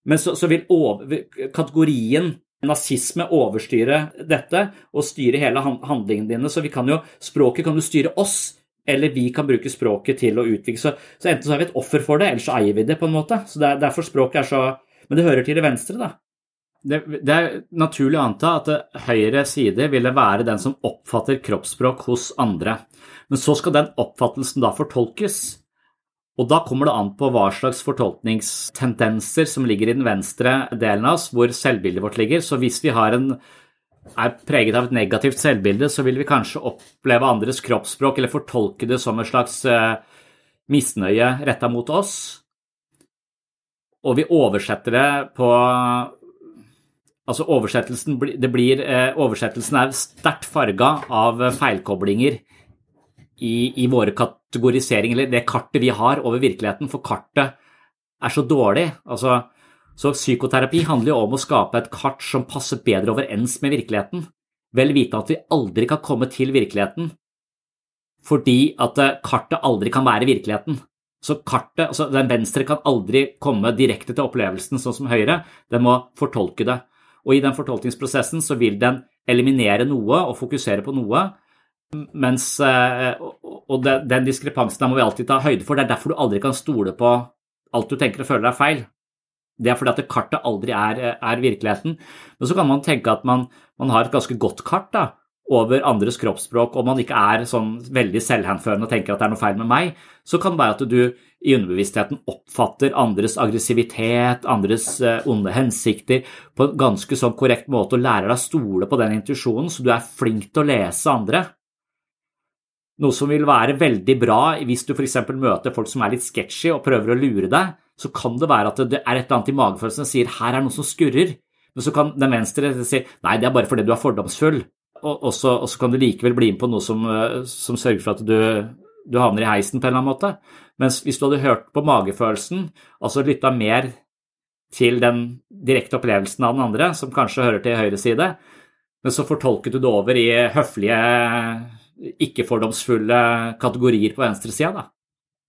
Men så, så vil over, kategorien nazisme overstyre dette og styre hele handlingene dine. Så vi kan jo, språket kan jo styre oss, eller vi kan bruke språket til å utvikle. Så, så enten så er vi et offer for det, eller så eier vi det på en måte. Så det er, Derfor språket er så Men det hører til det venstre, da det, det, er naturlig å anta at høyre side ville være den som oppfatter kroppsspråk hos andre. Men så skal den oppfattelsen da fortolkes. Og da kommer det an på hva slags fortolkningstendenser som ligger i den venstre delen av oss, hvor selvbildet vårt ligger. Så hvis vi en, er preget av et negativt selvbilde, så vil vi kanskje oppleve andres kroppsspråk eller fortolke det som en slags uh, misnøye retta mot oss. og vi oversetter det på Altså oversettelsen, blir, eh, oversettelsen er sterkt farga av feilkoblinger i, i våre kategoriseringer, eller det kartet vi har over virkeligheten, for kartet er så dårlig. Altså, så psykoterapi handler jo om å skape et kart som passer bedre overens med virkeligheten, vel vite at vi aldri kan komme til virkeligheten fordi at eh, kartet aldri kan være virkeligheten. Så kartet, altså den venstre kan aldri komme direkte til opplevelsen sånn som høyre, den må fortolke det. Og i den fortolkningsprosessen så vil den eliminere noe og fokusere på noe, mens eh, Og den diskrepansen må vi alltid ta høyde for. Det er derfor du aldri kan stole på alt du tenker og føler er feil. Det er fordi at kartet aldri er, er virkeligheten. Men så kan man tenke at man, man har et ganske godt kart da, over andres kroppsspråk, og man ikke er sånn veldig selvhenførende og tenker at det er noe feil med meg, så kan det være at du i underbevisstheten oppfatter andres aggressivitet, andres eh, onde hensikter på en ganske sånn korrekt måte og lærer deg å stole på den intuisjonen, så du er flink til å lese andre. Noe som vil være veldig bra hvis du f.eks. møter folk som er litt sketchy og prøver å lure deg, så kan det være at det er et eller annet i magefølelsen som sier her er noe som skurrer, men så kan den venstre si nei, det er bare fordi du er fordomsfull og, og, så, og, så, kan du likevel bli med på noe som, eh, som sørger for at du, du, havner i heisen på en eller annen måte. Mens hvis du hadde hørt på magefølelsen, altså lytta mer til den direkte opplevelsen av den andre, som kanskje hører til høyre side, men så fortolket du det over i høflige, ikke-fordomsfulle kategorier på venstresida, da.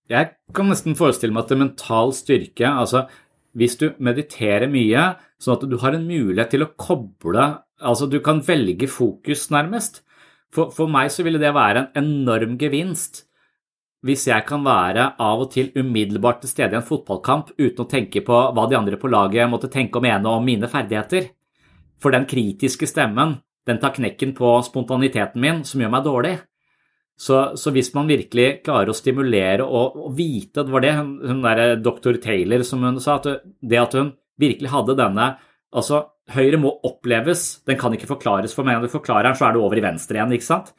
Jeg kan nesten forestille meg at det mental styrke, altså hvis du mediterer mye, sånn at du har en mulighet til å koble Altså, du kan velge fokus, nærmest. For, for meg så ville det være en enorm gevinst hvis jeg kan være av og til umiddelbart til stede i en fotballkamp uten å tenke på hva de andre på laget måtte tenke og mene om mine ferdigheter. For den kritiske stemmen, den tar knekken på spontaniteten min, som gjør meg dårlig. Så, så hvis man virkelig klarer å stimulere og, og vite Det var det hun, hun der doktor Taylor som hun sa, at det at hun virkelig hadde denne Altså, høyre må oppleves, den kan ikke forklares for meg. Når du forklarer den, så er du over i venstre igjen, ikke sant?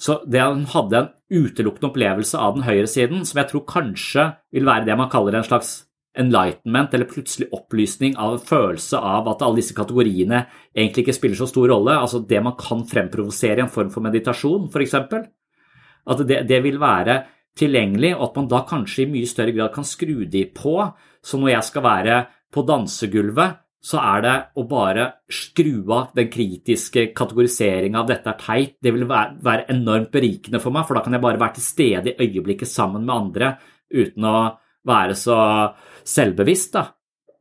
Så det hun hadde en utelukkende opplevelse av den høyre siden, som jeg tror kanskje vil være det man kaller en slags enlightenment, eller plutselig opplysning av en følelse av at alle disse kategoriene egentlig ikke spiller så stor rolle, altså det man kan fremprovosere i en form for meditasjon, f.eks. At det, det vil være tilgjengelig, og at man da kanskje i mye større grad kan skru de på. Så når jeg skal være på dansegulvet, så er det å bare skru av den kritiske kategoriseringa av 'dette er teit', det vil være, enormt berikende for meg, for da kan jeg bare være til stede i øyeblikket sammen med andre uten å være så selvbevisst. da.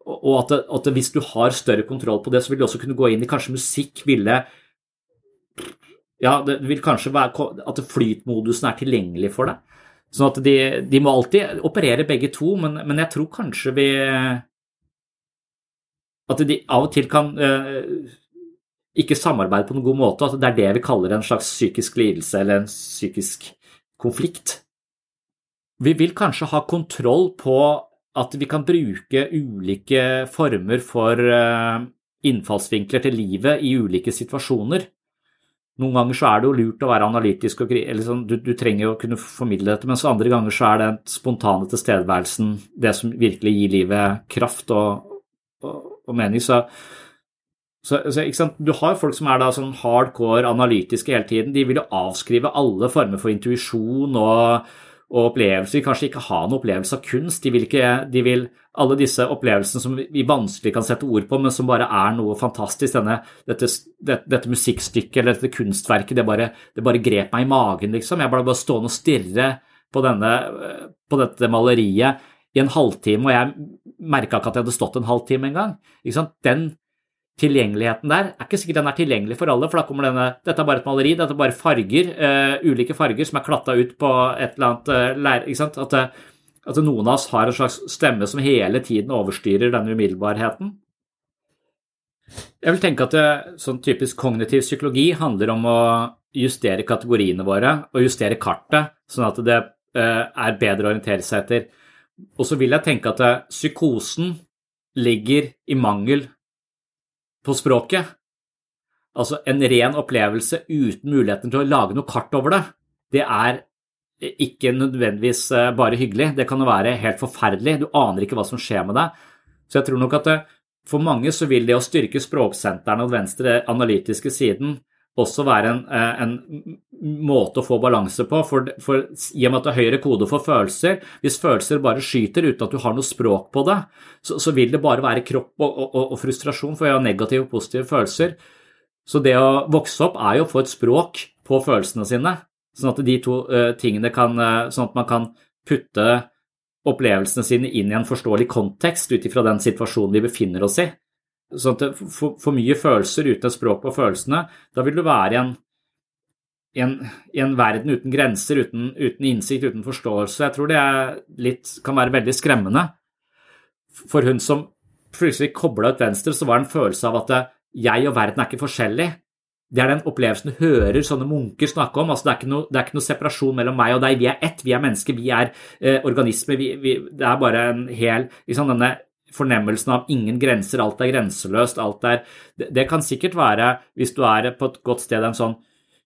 Og at, at hvis du har større kontroll på det, så vil du også kunne gå inn i kanskje musikk ville Ja, det vil kanskje være at flytmodusen er tilgjengelig for deg. Sånn at de, de må alltid operere begge to, men, men jeg tror kanskje vi at de av og til kan uh, ikke samarbeide på noen god måte. At det er det vi kaller en slags psykisk lidelse eller en psykisk konflikt. Vi vil kanskje ha kontroll på at vi kan bruke ulike former for uh, innfallsvinkler til livet i ulike situasjoner. Noen ganger så er det jo lurt å være analytisk, og, sånn, du, du, trenger å kunne formidle dette, mens andre ganger så er den spontane tilstedeværelsen det som virkelig gir livet kraft og, og, og mening. Så, så, så Du har folk som er da sånn hardcore analytiske hele tiden. De vil jo avskrive alle former for intuisjon og, og opplevelser. Vil kanskje ikke ha noen opplevelse av kunst. De vil, ikke, de vil alle disse opplevelsene som vi vanskelig kan sette ord på, men som bare er noe fantastisk. Denne, dette, dette, dette, musikkstykket eller dette kunstverket, det bare, det bare, grep meg i magen, liksom. Jeg ble bare stående og stirre på, denne, på dette maleriet i en halvtime, og jeg merka ikke at jeg hadde stått en halvtime engang. Den tilgjengeligheten der er ikke sikkert den er tilgjengelig for alle, for da kommer denne Dette er bare et maleri, dette er bare farger, uh, ulike farger som er klatta ut på et eller annet uh, leir... Ikke sant? At, uh, at noen av oss har en slags stemme som hele tiden overstyrer denne umiddelbarheten. Jeg vil tenke at sånn typisk kognitiv psykologi handler om å justere kategoriene våre og justere kartet, sånn at det er bedre å orientere seg etter. Og så vil jeg tenke at eh, psykosen ligger i mangel på språket. Altså en ren opplevelse uten muligheten til å lage noe kart over det, det er ikke nødvendigvis eh, bare hyggelig. Det kan jo være helt forferdelig. Du aner ikke hva som skjer med deg. Så jeg tror nok at det, for mange så vil det å styrke språksentrene og den venstre analytiske siden også være en, eh, en måte å få balanse på. For, for, I og med at det er høyere kode for følelser, hvis følelser bare skyter uten at du har noe språk på det, så, så vil det bare være kropp og, og, og frustrasjon, for vi har negative og positive følelser. Så det å vokse opp er jo å få et språk på følelsene sine, sånn at de to uh, tingene kan uh, Sånn at man kan putte opplevelsene sine inn i en forståelig kontekst ut ifra den situasjonen vi befinner oss i. Sånn at for, for, mye følelser uten et språk på følelsene, da vil du være i en, en, en verden uten grenser, uten, uten, innsikt, uten forståelse. Jeg tror det litt, kan være veldig skremmende. For hun som plutselig kobla ut venstre, så var det en følelse av at jeg og verden er ikke forskjellig. Det er den opplevelsen du hører sånne munker snakke om. Altså, det, er ikke noe, er ikke noe separasjon mellom meg og deg. Vi er ett, vi er mennesker, vi er eh, organismer. Vi, vi, det er bare en hel liksom denne fornemmelsen av ingen grenser, alt er grenseløst, alt er det, kan sikkert være, hvis du er på et godt sted, en sånn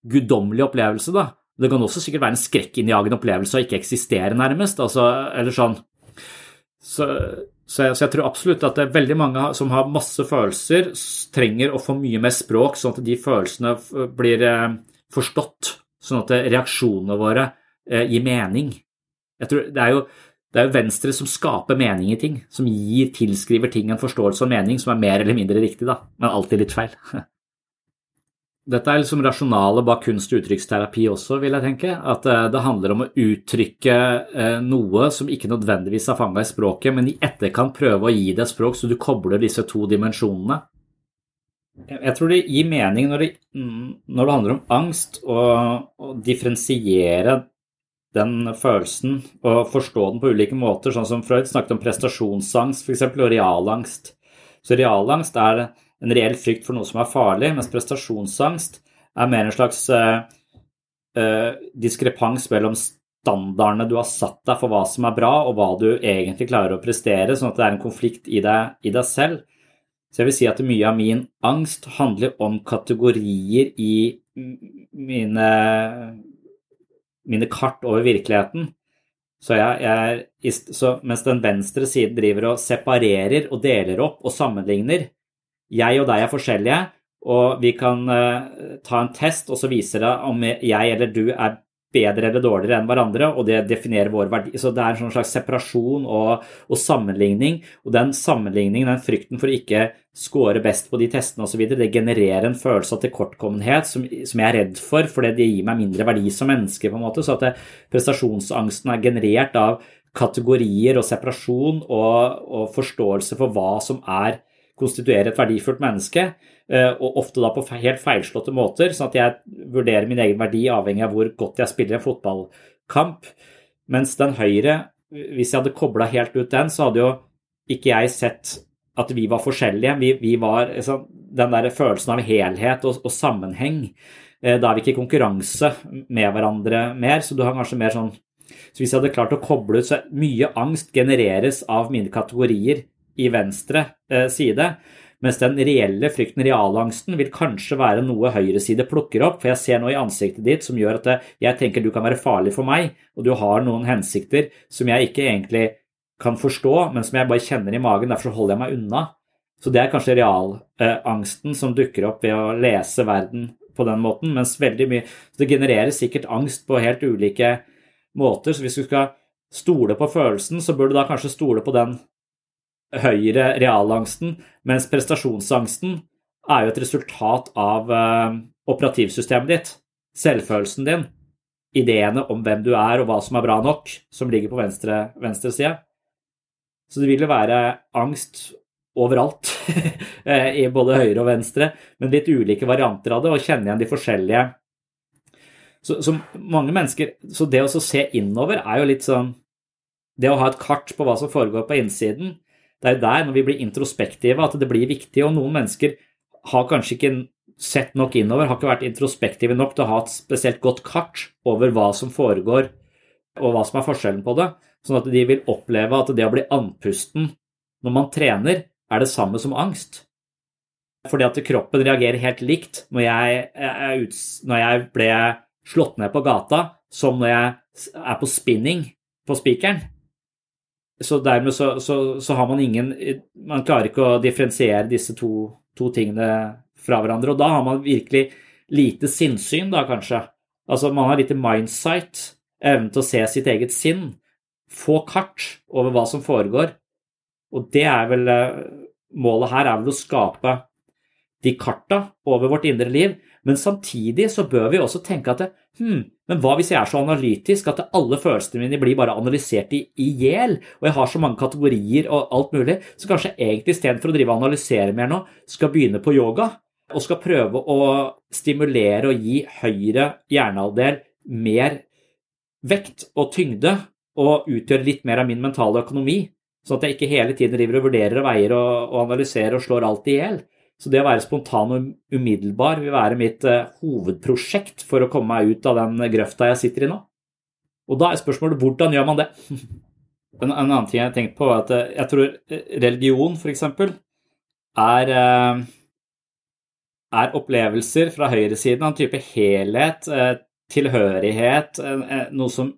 guddommelig opplevelse, da. Det kan også sikkert være en skrekkinnjagende opplevelse å ikke eksistere, nærmest. Altså, eller sånn. Så, så, jeg, så, jeg, tror absolutt at det er veldig mange som har masse følelser, trenger å få mye mer språk, sånn at de følelsene blir eh, forstått. Sånn at reaksjonene våre eh, gir mening. Jeg tror Det er jo det er jo Venstre som skaper mening i ting, som gir, tilskriver ting en forståelse og mening som er mer eller mindre riktig, da, men alltid litt feil. [laughs] Dette er liksom rasjonale bak kunst- og uttrykksterapi også, vil jeg tenke. At eh, det handler om å uttrykke eh, noe som ikke nødvendigvis er fanga i språket, men i etterkant prøve å gi det språk så du kobler disse to dimensjonene. Jeg tror det gir mening når det, mm, når det handler om angst, å differensiere den følelsen og forstå den på ulike måter, sånn som Freud snakket om prestasjonsangst f.eks. og realangst. Så realangst er en reell frykt for noe som er farlig, mens prestasjonsangst er mer en slags uh, uh, diskrepans mellom standardene du har satt deg for hva som er bra, og hva du egentlig klarer å prestere, sånn at det er en konflikt i deg, i deg selv. Så jeg vil si at mye av min angst handler om kategorier i mine mine kart over virkeligheten. Så, jeg, jeg, så mens den venstre siden driver og separerer og deler opp og sammenligner Jeg og deg er forskjellige, og vi kan uh, ta en test, og så viser det om jeg eller du er bedre eller dårligere enn hverandre, og det definerer vår verdi. Så det er en slags separasjon og, og sammenligning. Og den sammenligningen, den frykten for å ikke score best på de testene osv., det genererer en følelse av tilkortkommenhet som, som, jeg er redd for, fordi det gir meg mindre verdi som menneske. på en måte, Så at det, prestasjonsangsten er generert av kategorier og separasjon og, og forståelse for hva som er konstituerer et verdifullt menneske. Eh, og ofte da på helt feilslåtte måter, sånn at jeg vurderer min egen verdi avhengig av hvor godt jeg spiller en fotballkamp. Mens den høyre, hvis jeg hadde kobla helt ut den, så hadde jo ikke jeg sett at vi var forskjellige. Vi, vi var liksom, Den der følelsen av helhet og, og, sammenheng. Eh, da er vi ikke i konkurranse med hverandre mer, så du har kanskje mer sånn så Hvis jeg hadde klart å koble ut så Mye angst genereres av mine kategorier i venstre eh, side. Mens den reelle frykten, realangsten, vil kanskje være noe høyreside plukker opp. For jeg ser noe i ansiktet ditt som gjør at jeg tenker du kan være farlig for meg, og du har noen hensikter som jeg ikke egentlig kan forstå, men som jeg bare kjenner i magen. Derfor holder jeg meg unna. Så det er kanskje realangsten som dukker opp ved å lese verden på den måten. Mens veldig mye Det genererer sikkert angst på helt ulike måter. Så hvis du skal stole på følelsen, så bør du da kanskje stole på den høyere realangsten, mens prestasjonsangsten er jo et resultat av uh, operativsystemet ditt, selvfølelsen din, ideene om hvem du er og hva som er bra nok, som ligger på venstre, venstre side. Så det vil jo være angst overalt, [laughs] eh, i både høyre og venstre, men litt ulike varianter av det, og kjenne igjen de forskjellige så, så, mange mennesker, så det å se innover er jo litt sånn Det å ha et kart på hva som foregår på innsiden, det er der, når vi blir introspektive, at det blir viktig. Og noen mennesker har kanskje ikke sett nok innover, har ikke vært introspektive nok til å ha et spesielt godt kart over hva som foregår, og hva som er forskjellen på det. Sånn at de vil oppleve at det å bli andpusten når man trener, er det samme som angst. Fordi at kroppen reagerer helt likt når jeg, når jeg ble slått ned på gata, som når jeg er på spinning på spikeren. Så dermed så, så, så, har man ingen Man klarer ikke å differensiere disse to, to, tingene fra hverandre. Og da har man virkelig lite sinnssyn, da kanskje. Altså man har lite mindsight, evnen til å se sitt eget sinn. Få kart over hva som foregår. Og det er vel Målet her er vel å skape de karta over vårt indre liv, men samtidig så bør vi også tenke at hm, men hva hvis jeg er så analytisk at alle følelsene mine blir bare analysert i hjel, og jeg har så mange kategorier og alt mulig, så kanskje egentlig istedenfor å drive og analysere mer nå, skal begynne på yoga og skal prøve å stimulere og gi høyre hjernehalvdel mer vekt og tyngde og utgjøre litt mer av min mentale økonomi, sånn at jeg ikke hele tiden driver og vurderer og veier og analyserer og slår alt i hjel. Så det å være spontan og umiddelbar vil være mitt uh, hovedprosjekt for å komme meg ut av den grøfta jeg sitter i nå. Og da er spørsmålet hvordan gjør man det? [laughs] en, en, annen ting jeg har tenkt på, er at uh, jeg tror eh, religion f.eks. er er opplevelser fra høyresiden en type helhet, tilhørighet, noe som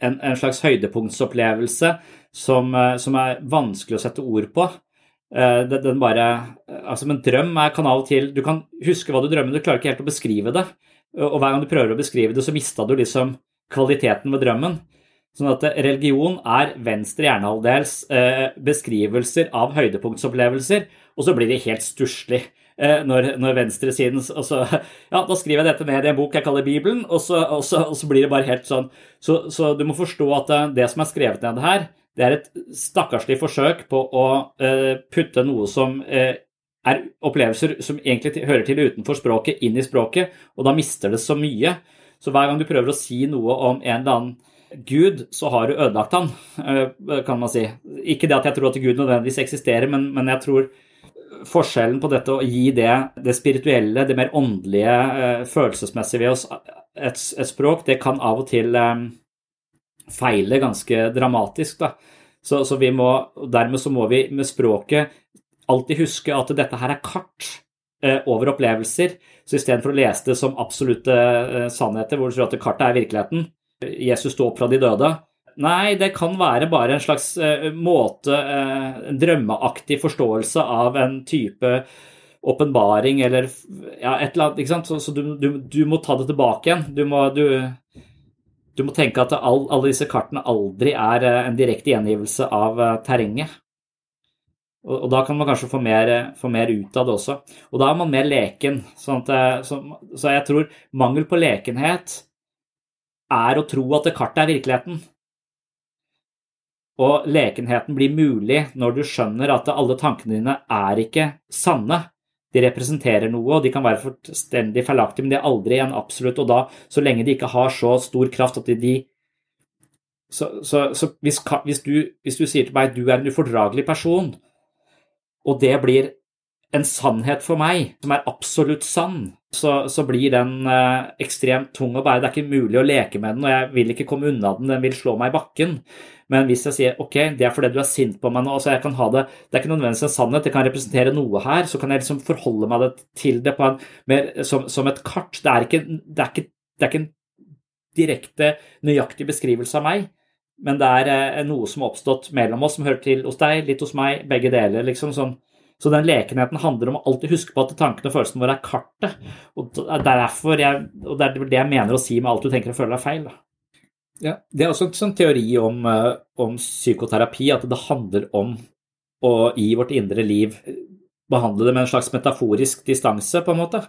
en, en slags høydepunktsopplevelse som, som er vanskelig å sette ord på. Eh, den bare Altså, men drøm er kanal til Du kan huske hva du drømmer, du klarer ikke helt å beskrive det. Og hver gang du prøver å beskrive det, så mista du liksom kvaliteten ved drømmen. Sånn at religion er venstre hjernehalvdels eh, beskrivelser av høydepunktsopplevelser, og så blir det helt stusslig. Eh, når, når venstresiden så, [laughs] Ja, da skriver jeg dette ned i en bok jeg kaller Bibelen, og så, og så, og så blir det bare helt sånn. Så, så, du må forstå at det som er skrevet ned her, det er et stakkarslig forsøk på å uh, putte noe som uh, er opplevelser som egentlig hører til utenfor språket, inn i språket, og da mister det så mye. Så hver gang du prøver å si noe om en eller annen Gud, så har du ødelagt han, uh, kan man si. Ikke det at jeg tror at Gud nødvendigvis eksisterer, men, men jeg tror forskjellen på dette å gi det, det spirituelle, det mer åndelige, følelsesmessige ved oss et, et, språk, det kan av og til feiler ganske dramatisk. Da. Så, så vi må, dermed så må vi med språket alltid huske at dette her er kart eh, over opplevelser. Så istedenfor å lese det som absolutte eh, sannheter, hvor du tror at kartet er virkeligheten, Jesus sto opp fra de døde, Nei, det kan være bare en slags eh, måte, en drømmeaktig forståelse av en type åpenbaring eller ja, et eller annet. ikke sant? Så, så du, du, du, må ta det tilbake igjen. Du må, du, du må tenke at all, alle disse kartene aldri er eh, en direkte gjengivelse av eh, terrenget. Og, og, da kan man kanskje få mer, eh, få mer, ut av det også. Og da er man mer leken. Sånn at, så, så, jeg tror mangel på lekenhet er å tro at kartet er virkeligheten. Og lekenheten blir mulig når du skjønner at alle tankene dine er ikke sanne. De representerer noe, og de kan være fullstendig feilaktige, men de er aldri en absolutt. Og da, så lenge de ikke har så stor kraft at de Så, så, så hvis, hvis, du, hvis, du, sier til meg at du er en ufordragelig person, og det blir en sannhet for meg, som er absolutt sann, så, så blir den eh, ekstremt tung å bære. Det er ikke mulig å leke med den, og jeg vil ikke komme unna den, den vil slå meg i bakken. Men hvis jeg sier ok, det er fordi du er sint på meg nå, altså jeg kan ha det, det er ikke nødvendigvis en sannhet, det kan representere noe her, så kan jeg liksom forholde meg til det en, mer, som, som, et kart. Det er, ikke, det, er ikke, det er, ikke, en direkte nøyaktig beskrivelse av meg, men det er eh, noe som har oppstått mellom oss, som hører til hos deg, litt hos meg, begge deler. liksom sånn. Så den lekenheten handler om å alltid huske på at tankene og følelsene våre er kartet. Og det er jeg, og det er det jeg mener å si med alt du tenker og føler er feil. Ja, Det er også en sånn teori om, eh, om, psykoterapi, at det handler om å i vårt indre liv behandle det med en slags metaforisk distanse, på en måte.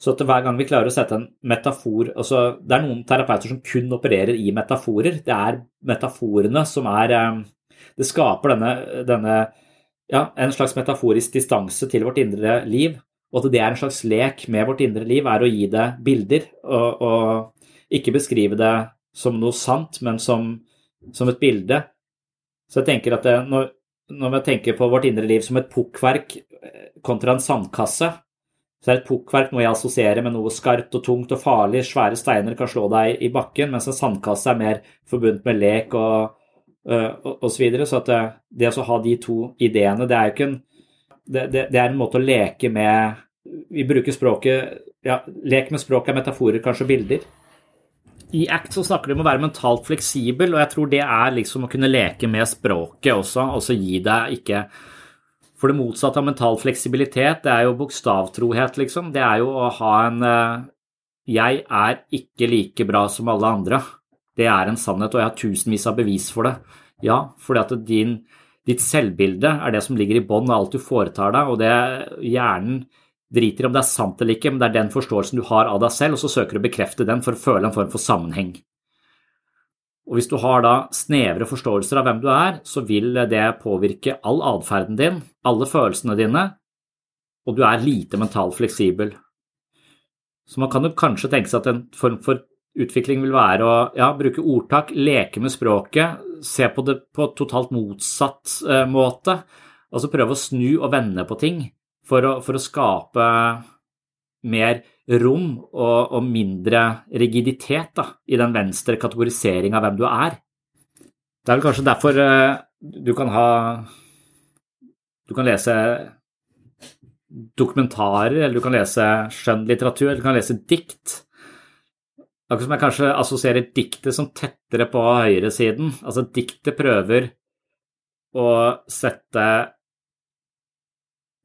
Så at hver gang vi klarer å sette en metafor altså Det er noen terapeuter som kun opererer i metaforer. Det er metaforene som er eh, Det skaper denne, denne ja, en slags metaforisk distanse til vårt indre liv. Og at det er en slags lek med vårt indre liv, er å gi det bilder, og, og ikke beskrive det som noe sant, men som, som et bilde. Så jeg tenker at det, når, når vi tenker på vårt indre liv som et pukkverk eh, kontra en sandkasse, så er et pukkverk noe jeg assosierer med noe skarpt og tungt og farlig. Svære steiner kan slå deg i bakken, mens en sandkasse er mer forbundet med lek og, og, og så videre. Så det, det å ha de to ideene, det er jo ikke en det, det, det, er en måte å leke med Vi bruker språket ja, Lek med språk er metaforer, kanskje bilder. I ACT så snakker de om å være mentalt fleksibel, og jeg tror det er liksom å kunne leke med språket også, og så gi deg ikke For det motsatte av mental fleksibilitet, det er jo bokstavtrohet, liksom. Det er jo å ha en eh, Jeg er ikke like bra som alle andre. Det er en sannhet, og jeg har tusenvis av bevis for det. Ja, fordi at din, ditt selvbilde er det som ligger i bånn av alt du foretar deg, og det hjernen driter i om det er sant eller ikke, men det er den forståelsen du har av deg selv, og så søker du å bekrefte den for å føle en form for sammenheng. Og hvis du har da snevre forståelser av hvem du er, så vil det påvirke all atferden din, alle følelsene dine, og du er lite mentalt fleksibel. Så man kan jo kanskje tenke seg at en form for utvikling vil være å ja, bruke ordtak, leke med språket, se på det på totalt motsatt eh, måte, altså prøve å snu og vende på ting for å, for å skape mer rom og, og mindre rigiditet da, i den venstre kategoriseringa av hvem du er. Det er vel kanskje derfor eh, du kan ha Du kan lese dokumentarer, eller du kan lese skjønnlitteratur, eller du kan lese dikt. Akkurat som jeg kanskje assosierer diktet som tettere på høyresiden. Altså, diktet prøver å sette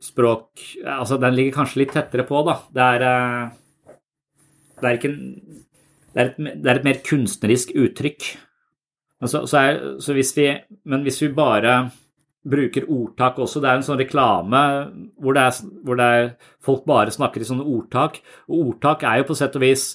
språk Altså, den ligger kanskje litt tettere på, da. Det er, eh, det er ikke det er, et, det er et mer kunstnerisk uttrykk. Så, så er, så hvis vi, men hvis vi bare bruker ordtak også, det er en sånn reklame hvor, det er, hvor det er, folk bare snakker i sånne ordtak, og ordtak er jo på sett og vis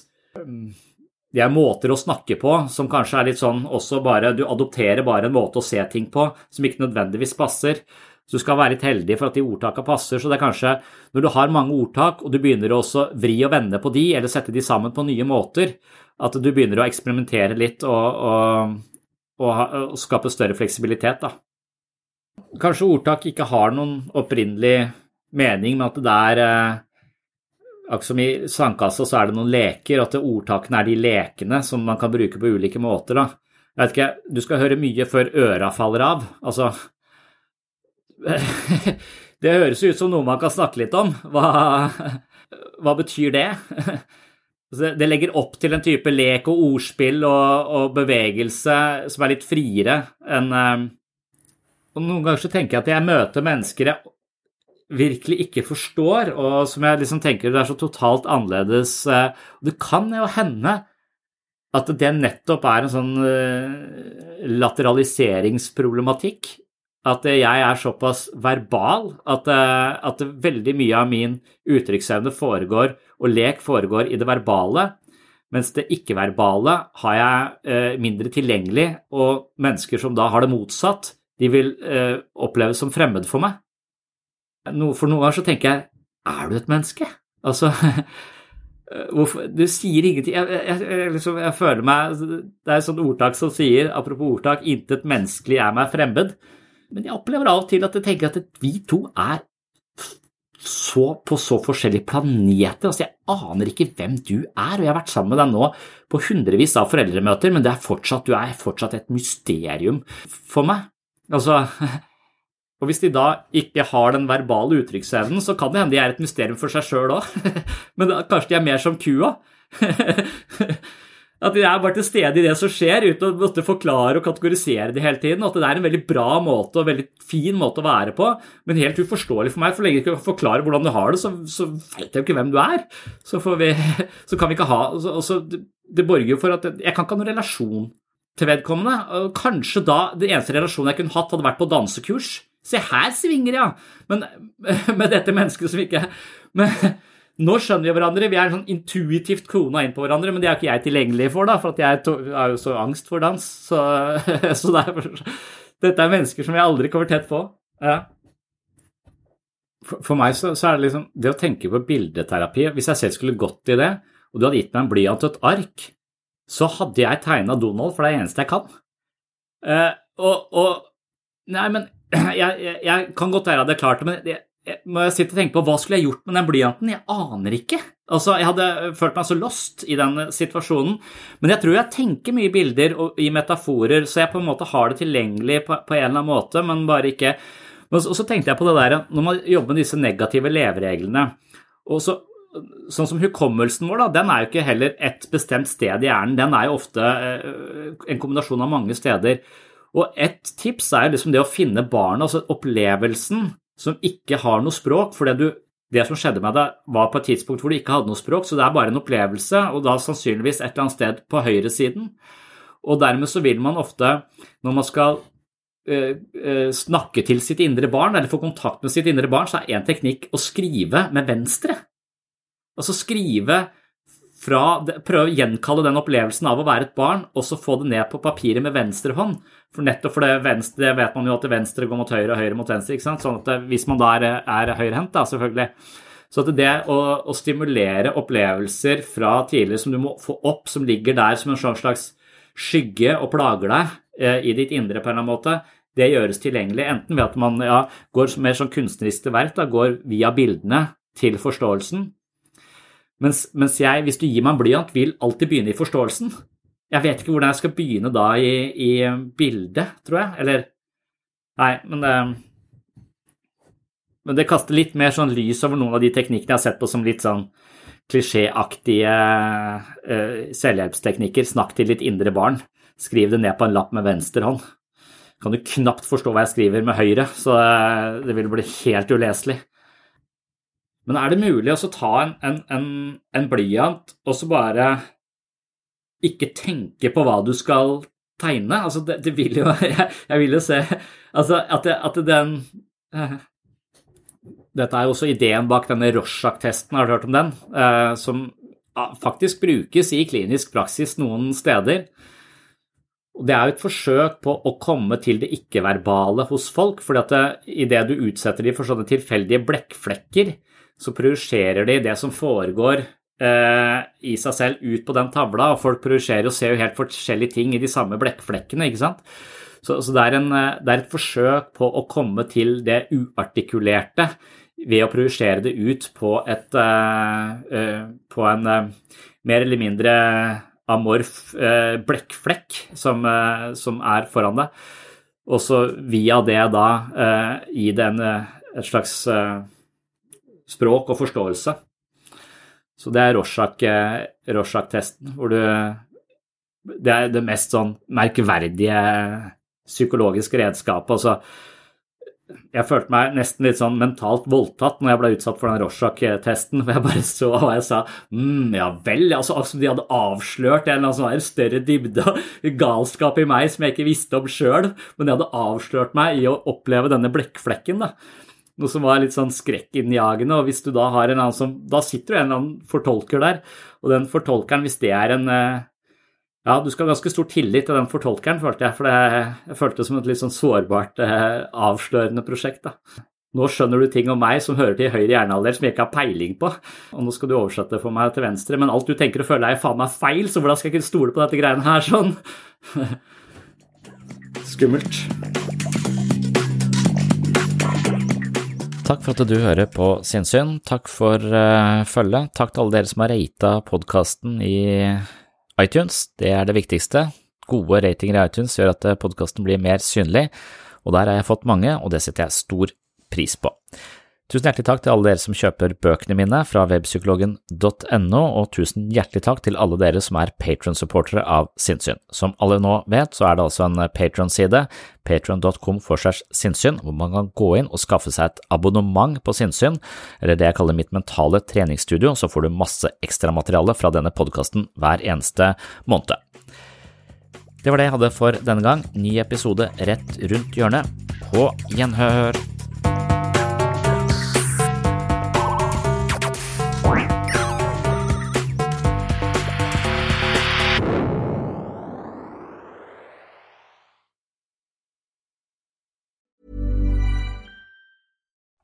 det er måter å snakke på som kanskje er litt sånn også bare Du adopterer bare en måte å se ting på som ikke nødvendigvis passer. Så du skal være litt heldig for at de ordtakene passer. Så det er kanskje når du har mange ordtak, og du begynner også vri og vende på de, eller sette de sammen på nye måter, at du begynner å eksperimentere litt og, og, og, og skape større fleksibilitet, da. Kanskje ordtak ikke har noen opprinnelig mening, men at det er eh, Akkurat som i sandkassa så er det noen leker, at ordtakene er de lekene som man kan bruke på ulike måter. da. Jeg vet ikke, Du skal høre mye før øra faller av. Altså, [laughs] det høres ut som noe man kan snakke litt om. Hva, hva betyr det? [laughs] Det legger opp til en type lek og ordspill og, og bevegelse som er litt friere enn eh, og Noen ganger så tenker jeg at jeg møter mennesker jeg virkelig ikke forstår, og som jeg liksom tenker det er så totalt annerledes. Eh, det kan jo hende at det nettopp er en sånn eh, lateraliseringsproblematikk at jeg er såpass verbal at, eh, at veldig mye av min uttrykksevne foregår, og lek foregår i det verbale, mens det ikke-verbale har jeg mindre tilgjengelig, og mennesker som da har det motsatt, de vil oppleves som fremmed for meg. For noen ganger så tenker jeg er du et menneske? Altså [laughs] Hvorfor, du sier ingenting jeg, jeg, jeg, liksom, jeg, føler meg Det er et sånt ordtak som sier, apropos ordtak, 'intet menneskelig er meg fremmed'. Men jeg opplever av og til at jeg tenker at vi to er så, på så forskjellige planeter. Altså, jeg aner ikke hvem du er, og jeg har vært sammen med deg nå på hundrevis av foreldremøter, men det er fortsatt, du er fortsatt et mysterium for meg. Altså, [laughs] og hvis de da ikke har den verbale uttrykksevnen, så kan det hende de er et mysterium for seg sjøl òg. [laughs] Men da, kanskje de er mer som kua. [laughs] At de er bare til stede i det som skjer, uten å måtte forklare og kategorisere det hele tiden. At det er en veldig bra måte og veldig fin måte å være på, men helt uforståelig for meg. For lenge du ikke forklarer hvordan du har det, så, så vet jeg jo ikke hvem du er. Så, vi, [laughs] så kan vi ikke ha så, også, Det borger jo for at jeg kan ikke ha noen relasjon til vedkommende. Og kanskje da den eneste relasjonen jeg kunne hatt, hadde vært på dansekurs. Se her svinger, ja! Men [laughs] med dette mennesket som ikke men, [laughs] nå skjønner vi hverandre, vi er sånn intuitivt kona inn på hverandre, men det er ikke jeg tilgjengelig for, da, for jeg har jo så angst for dans. Så, [laughs] så derfor, dette er mennesker som jeg aldri kommer tett på. Ja. For, for, meg så, så, er det liksom det å tenke på bildeterapi Hvis jeg selv skulle gått i det, og du hadde gitt meg en blyant og et ark, så hadde jeg tegna Donald, for det er det eneste jeg kan. Uh, og, og, Nei, men [clears throat] jeg, jeg, jeg, kan godt være at jeg klarte det, men jeg, må jeg sitte og tenke på hva skulle jeg gjort med den blyanten? Jeg aner ikke. Altså, Jeg hadde følt meg så lost i den situasjonen. Men jeg tror jeg tenker mye bilder og i metaforer, så jeg på en måte har det tilgjengelig på, på en eller annen måte, men bare ikke Og så, tenkte jeg på det der når man jobber med disse negative levereglene, og så sånn som hukommelsen vår, da, den er jo ikke heller et bestemt sted i hjernen. Den er jo ofte eh, en kombinasjon av mange steder. Og et tips er liksom det å finne barnet, altså opplevelsen som ikke har noe språk. For det som skjedde med deg, var på et tidspunkt hvor du ikke hadde noe språk, så det er bare en opplevelse, og da sannsynligvis et eller annet sted på høyresiden. Og dermed så vil man ofte, når man skal uh, uh, snakke til sitt indre barn, eller få kontakt med sitt indre barn, så er én teknikk å skrive med venstre. Altså skrive fra, prøve å gjenkalle den opplevelsen av å være et barn, og så få det ned på papiret med venstre hånd. For nettopp for det venstre, det vet man jo at det venstre går mot høyre og høyre mot venstre. ikke sant? Sånn at Hvis man da er, er høyrehendt, da, selvfølgelig. Så at det å, å, stimulere opplevelser fra tidligere som du må få opp, som ligger der som en sånn slags skygge og plager deg eh, i ditt indre på en eller annen måte, det gjøres tilgjengelig enten ved at man ja, går mer sånn kunstnerisk til verk, går via bildene til forståelsen, mens, mens, jeg, hvis du gir meg en blyant, vil alltid begynne i forståelsen. Jeg vet ikke hvordan jeg skal begynne da i, i bildet, tror jeg. Eller Nei, men det, men det kaster litt mer sånn lys over noen av de teknikkene jeg har sett på som litt sånn klisjéaktige uh, selvhjelpsteknikker. Snakk til ditt indre barn. Skriv det ned på en lapp med venstre hånd. Kan du knapt forstå hva jeg skriver med høyre, så uh, det vil bli helt uleselig. Men er det mulig å ta en, en, en, en blyant og så bare ikke tenke på hva du skal tegne? Altså, det, det vil jo [laughs] jeg, jeg, vil jo se Altså, at, det, at den eh, Dette er jo også ideen bak denne Rorschach-testen, har du hørt om den? Eh, som faktisk brukes i klinisk praksis noen steder. Og Det er jo et forsøk på å komme til det ikke-verbale hos folk. fordi at Idet du utsetter dem for sånne tilfeldige blekkflekker, så projiserer de det som foregår eh, i seg selv ut på den tavla, og folk projiserer og ser jo helt forskjellige ting i de samme blekkflekkene, ikke sant. Så, så det, er en, eh, det, er et forsøk på å komme til det uartikulerte ved å projisere det ut på, et, uh, på en uh, mer eller mindre amorf uh, blekkflekk som, som, er foran deg. Og så via det da gi det en, et slags språk og forståelse. Så det er Rorschach-testen, Rorschach hvor du Det er det mest sånn merkverdige psykologiske redskapet. Altså, jeg følte meg nesten litt sånn mentalt voldtatt når jeg ble utsatt for den Rorschach-testen. [laughs] For jeg bare så hva jeg sa mm, ja vel. Altså, altså de hadde avslørt en eller sånn større dybde galskap i meg som jeg ikke visste om sjøl. Men de hadde avslørt meg i å oppleve denne blekkflekken. da. Noe som var litt sånn skrekkinnjagende. Og hvis du da har en annen som Da sitter det en eller annen fortolker der, og den fortolkeren, hvis det er en eh, ja, du skal ha ganske stor tillit til den fortolkeren, følte jeg. For det, jeg følte det som et litt sånn sårbart, eh, avslørende prosjekt. da. Nå skjønner du ting om meg som hører til høyre hjernehalvdel som jeg ikke har peiling på. Og nå skal du oversette for meg til venstre, men alt du tenker og føler er faen meg feil, så hvordan skal jeg kunne stole på dette greiene her sånn? [laughs] Skummelt.
Takk for at du hører på Sinnsyn. Takk for uh, følget. Takk til alle dere som har rata podkasten i iTunes. Det er det viktigste. Gode ratinger i iTunes gjør at eh, podkasten blir mer synlig, og der har jeg fått mange, og det setter jeg stor pris på. Tusen hjertelig takk til alle dere som kjøper bøkene mine fra webpsykologen.no, og tusen hjertelig takk til alle dere som er patron-supportere av Sinnsyn. Som alle nå vet, så er det altså en patron-side, patron.com for segs sinnssyn, hvor man kan gå inn og skaffe seg et abonnement på sinnssyn, eller det jeg kaller mitt mentale treningsstudio, så får du masse ekstramateriale fra denne podkasten hver eneste måned. Det var det jeg hadde for denne gang. Ny episode rett rundt hjørnet. På gjenhør!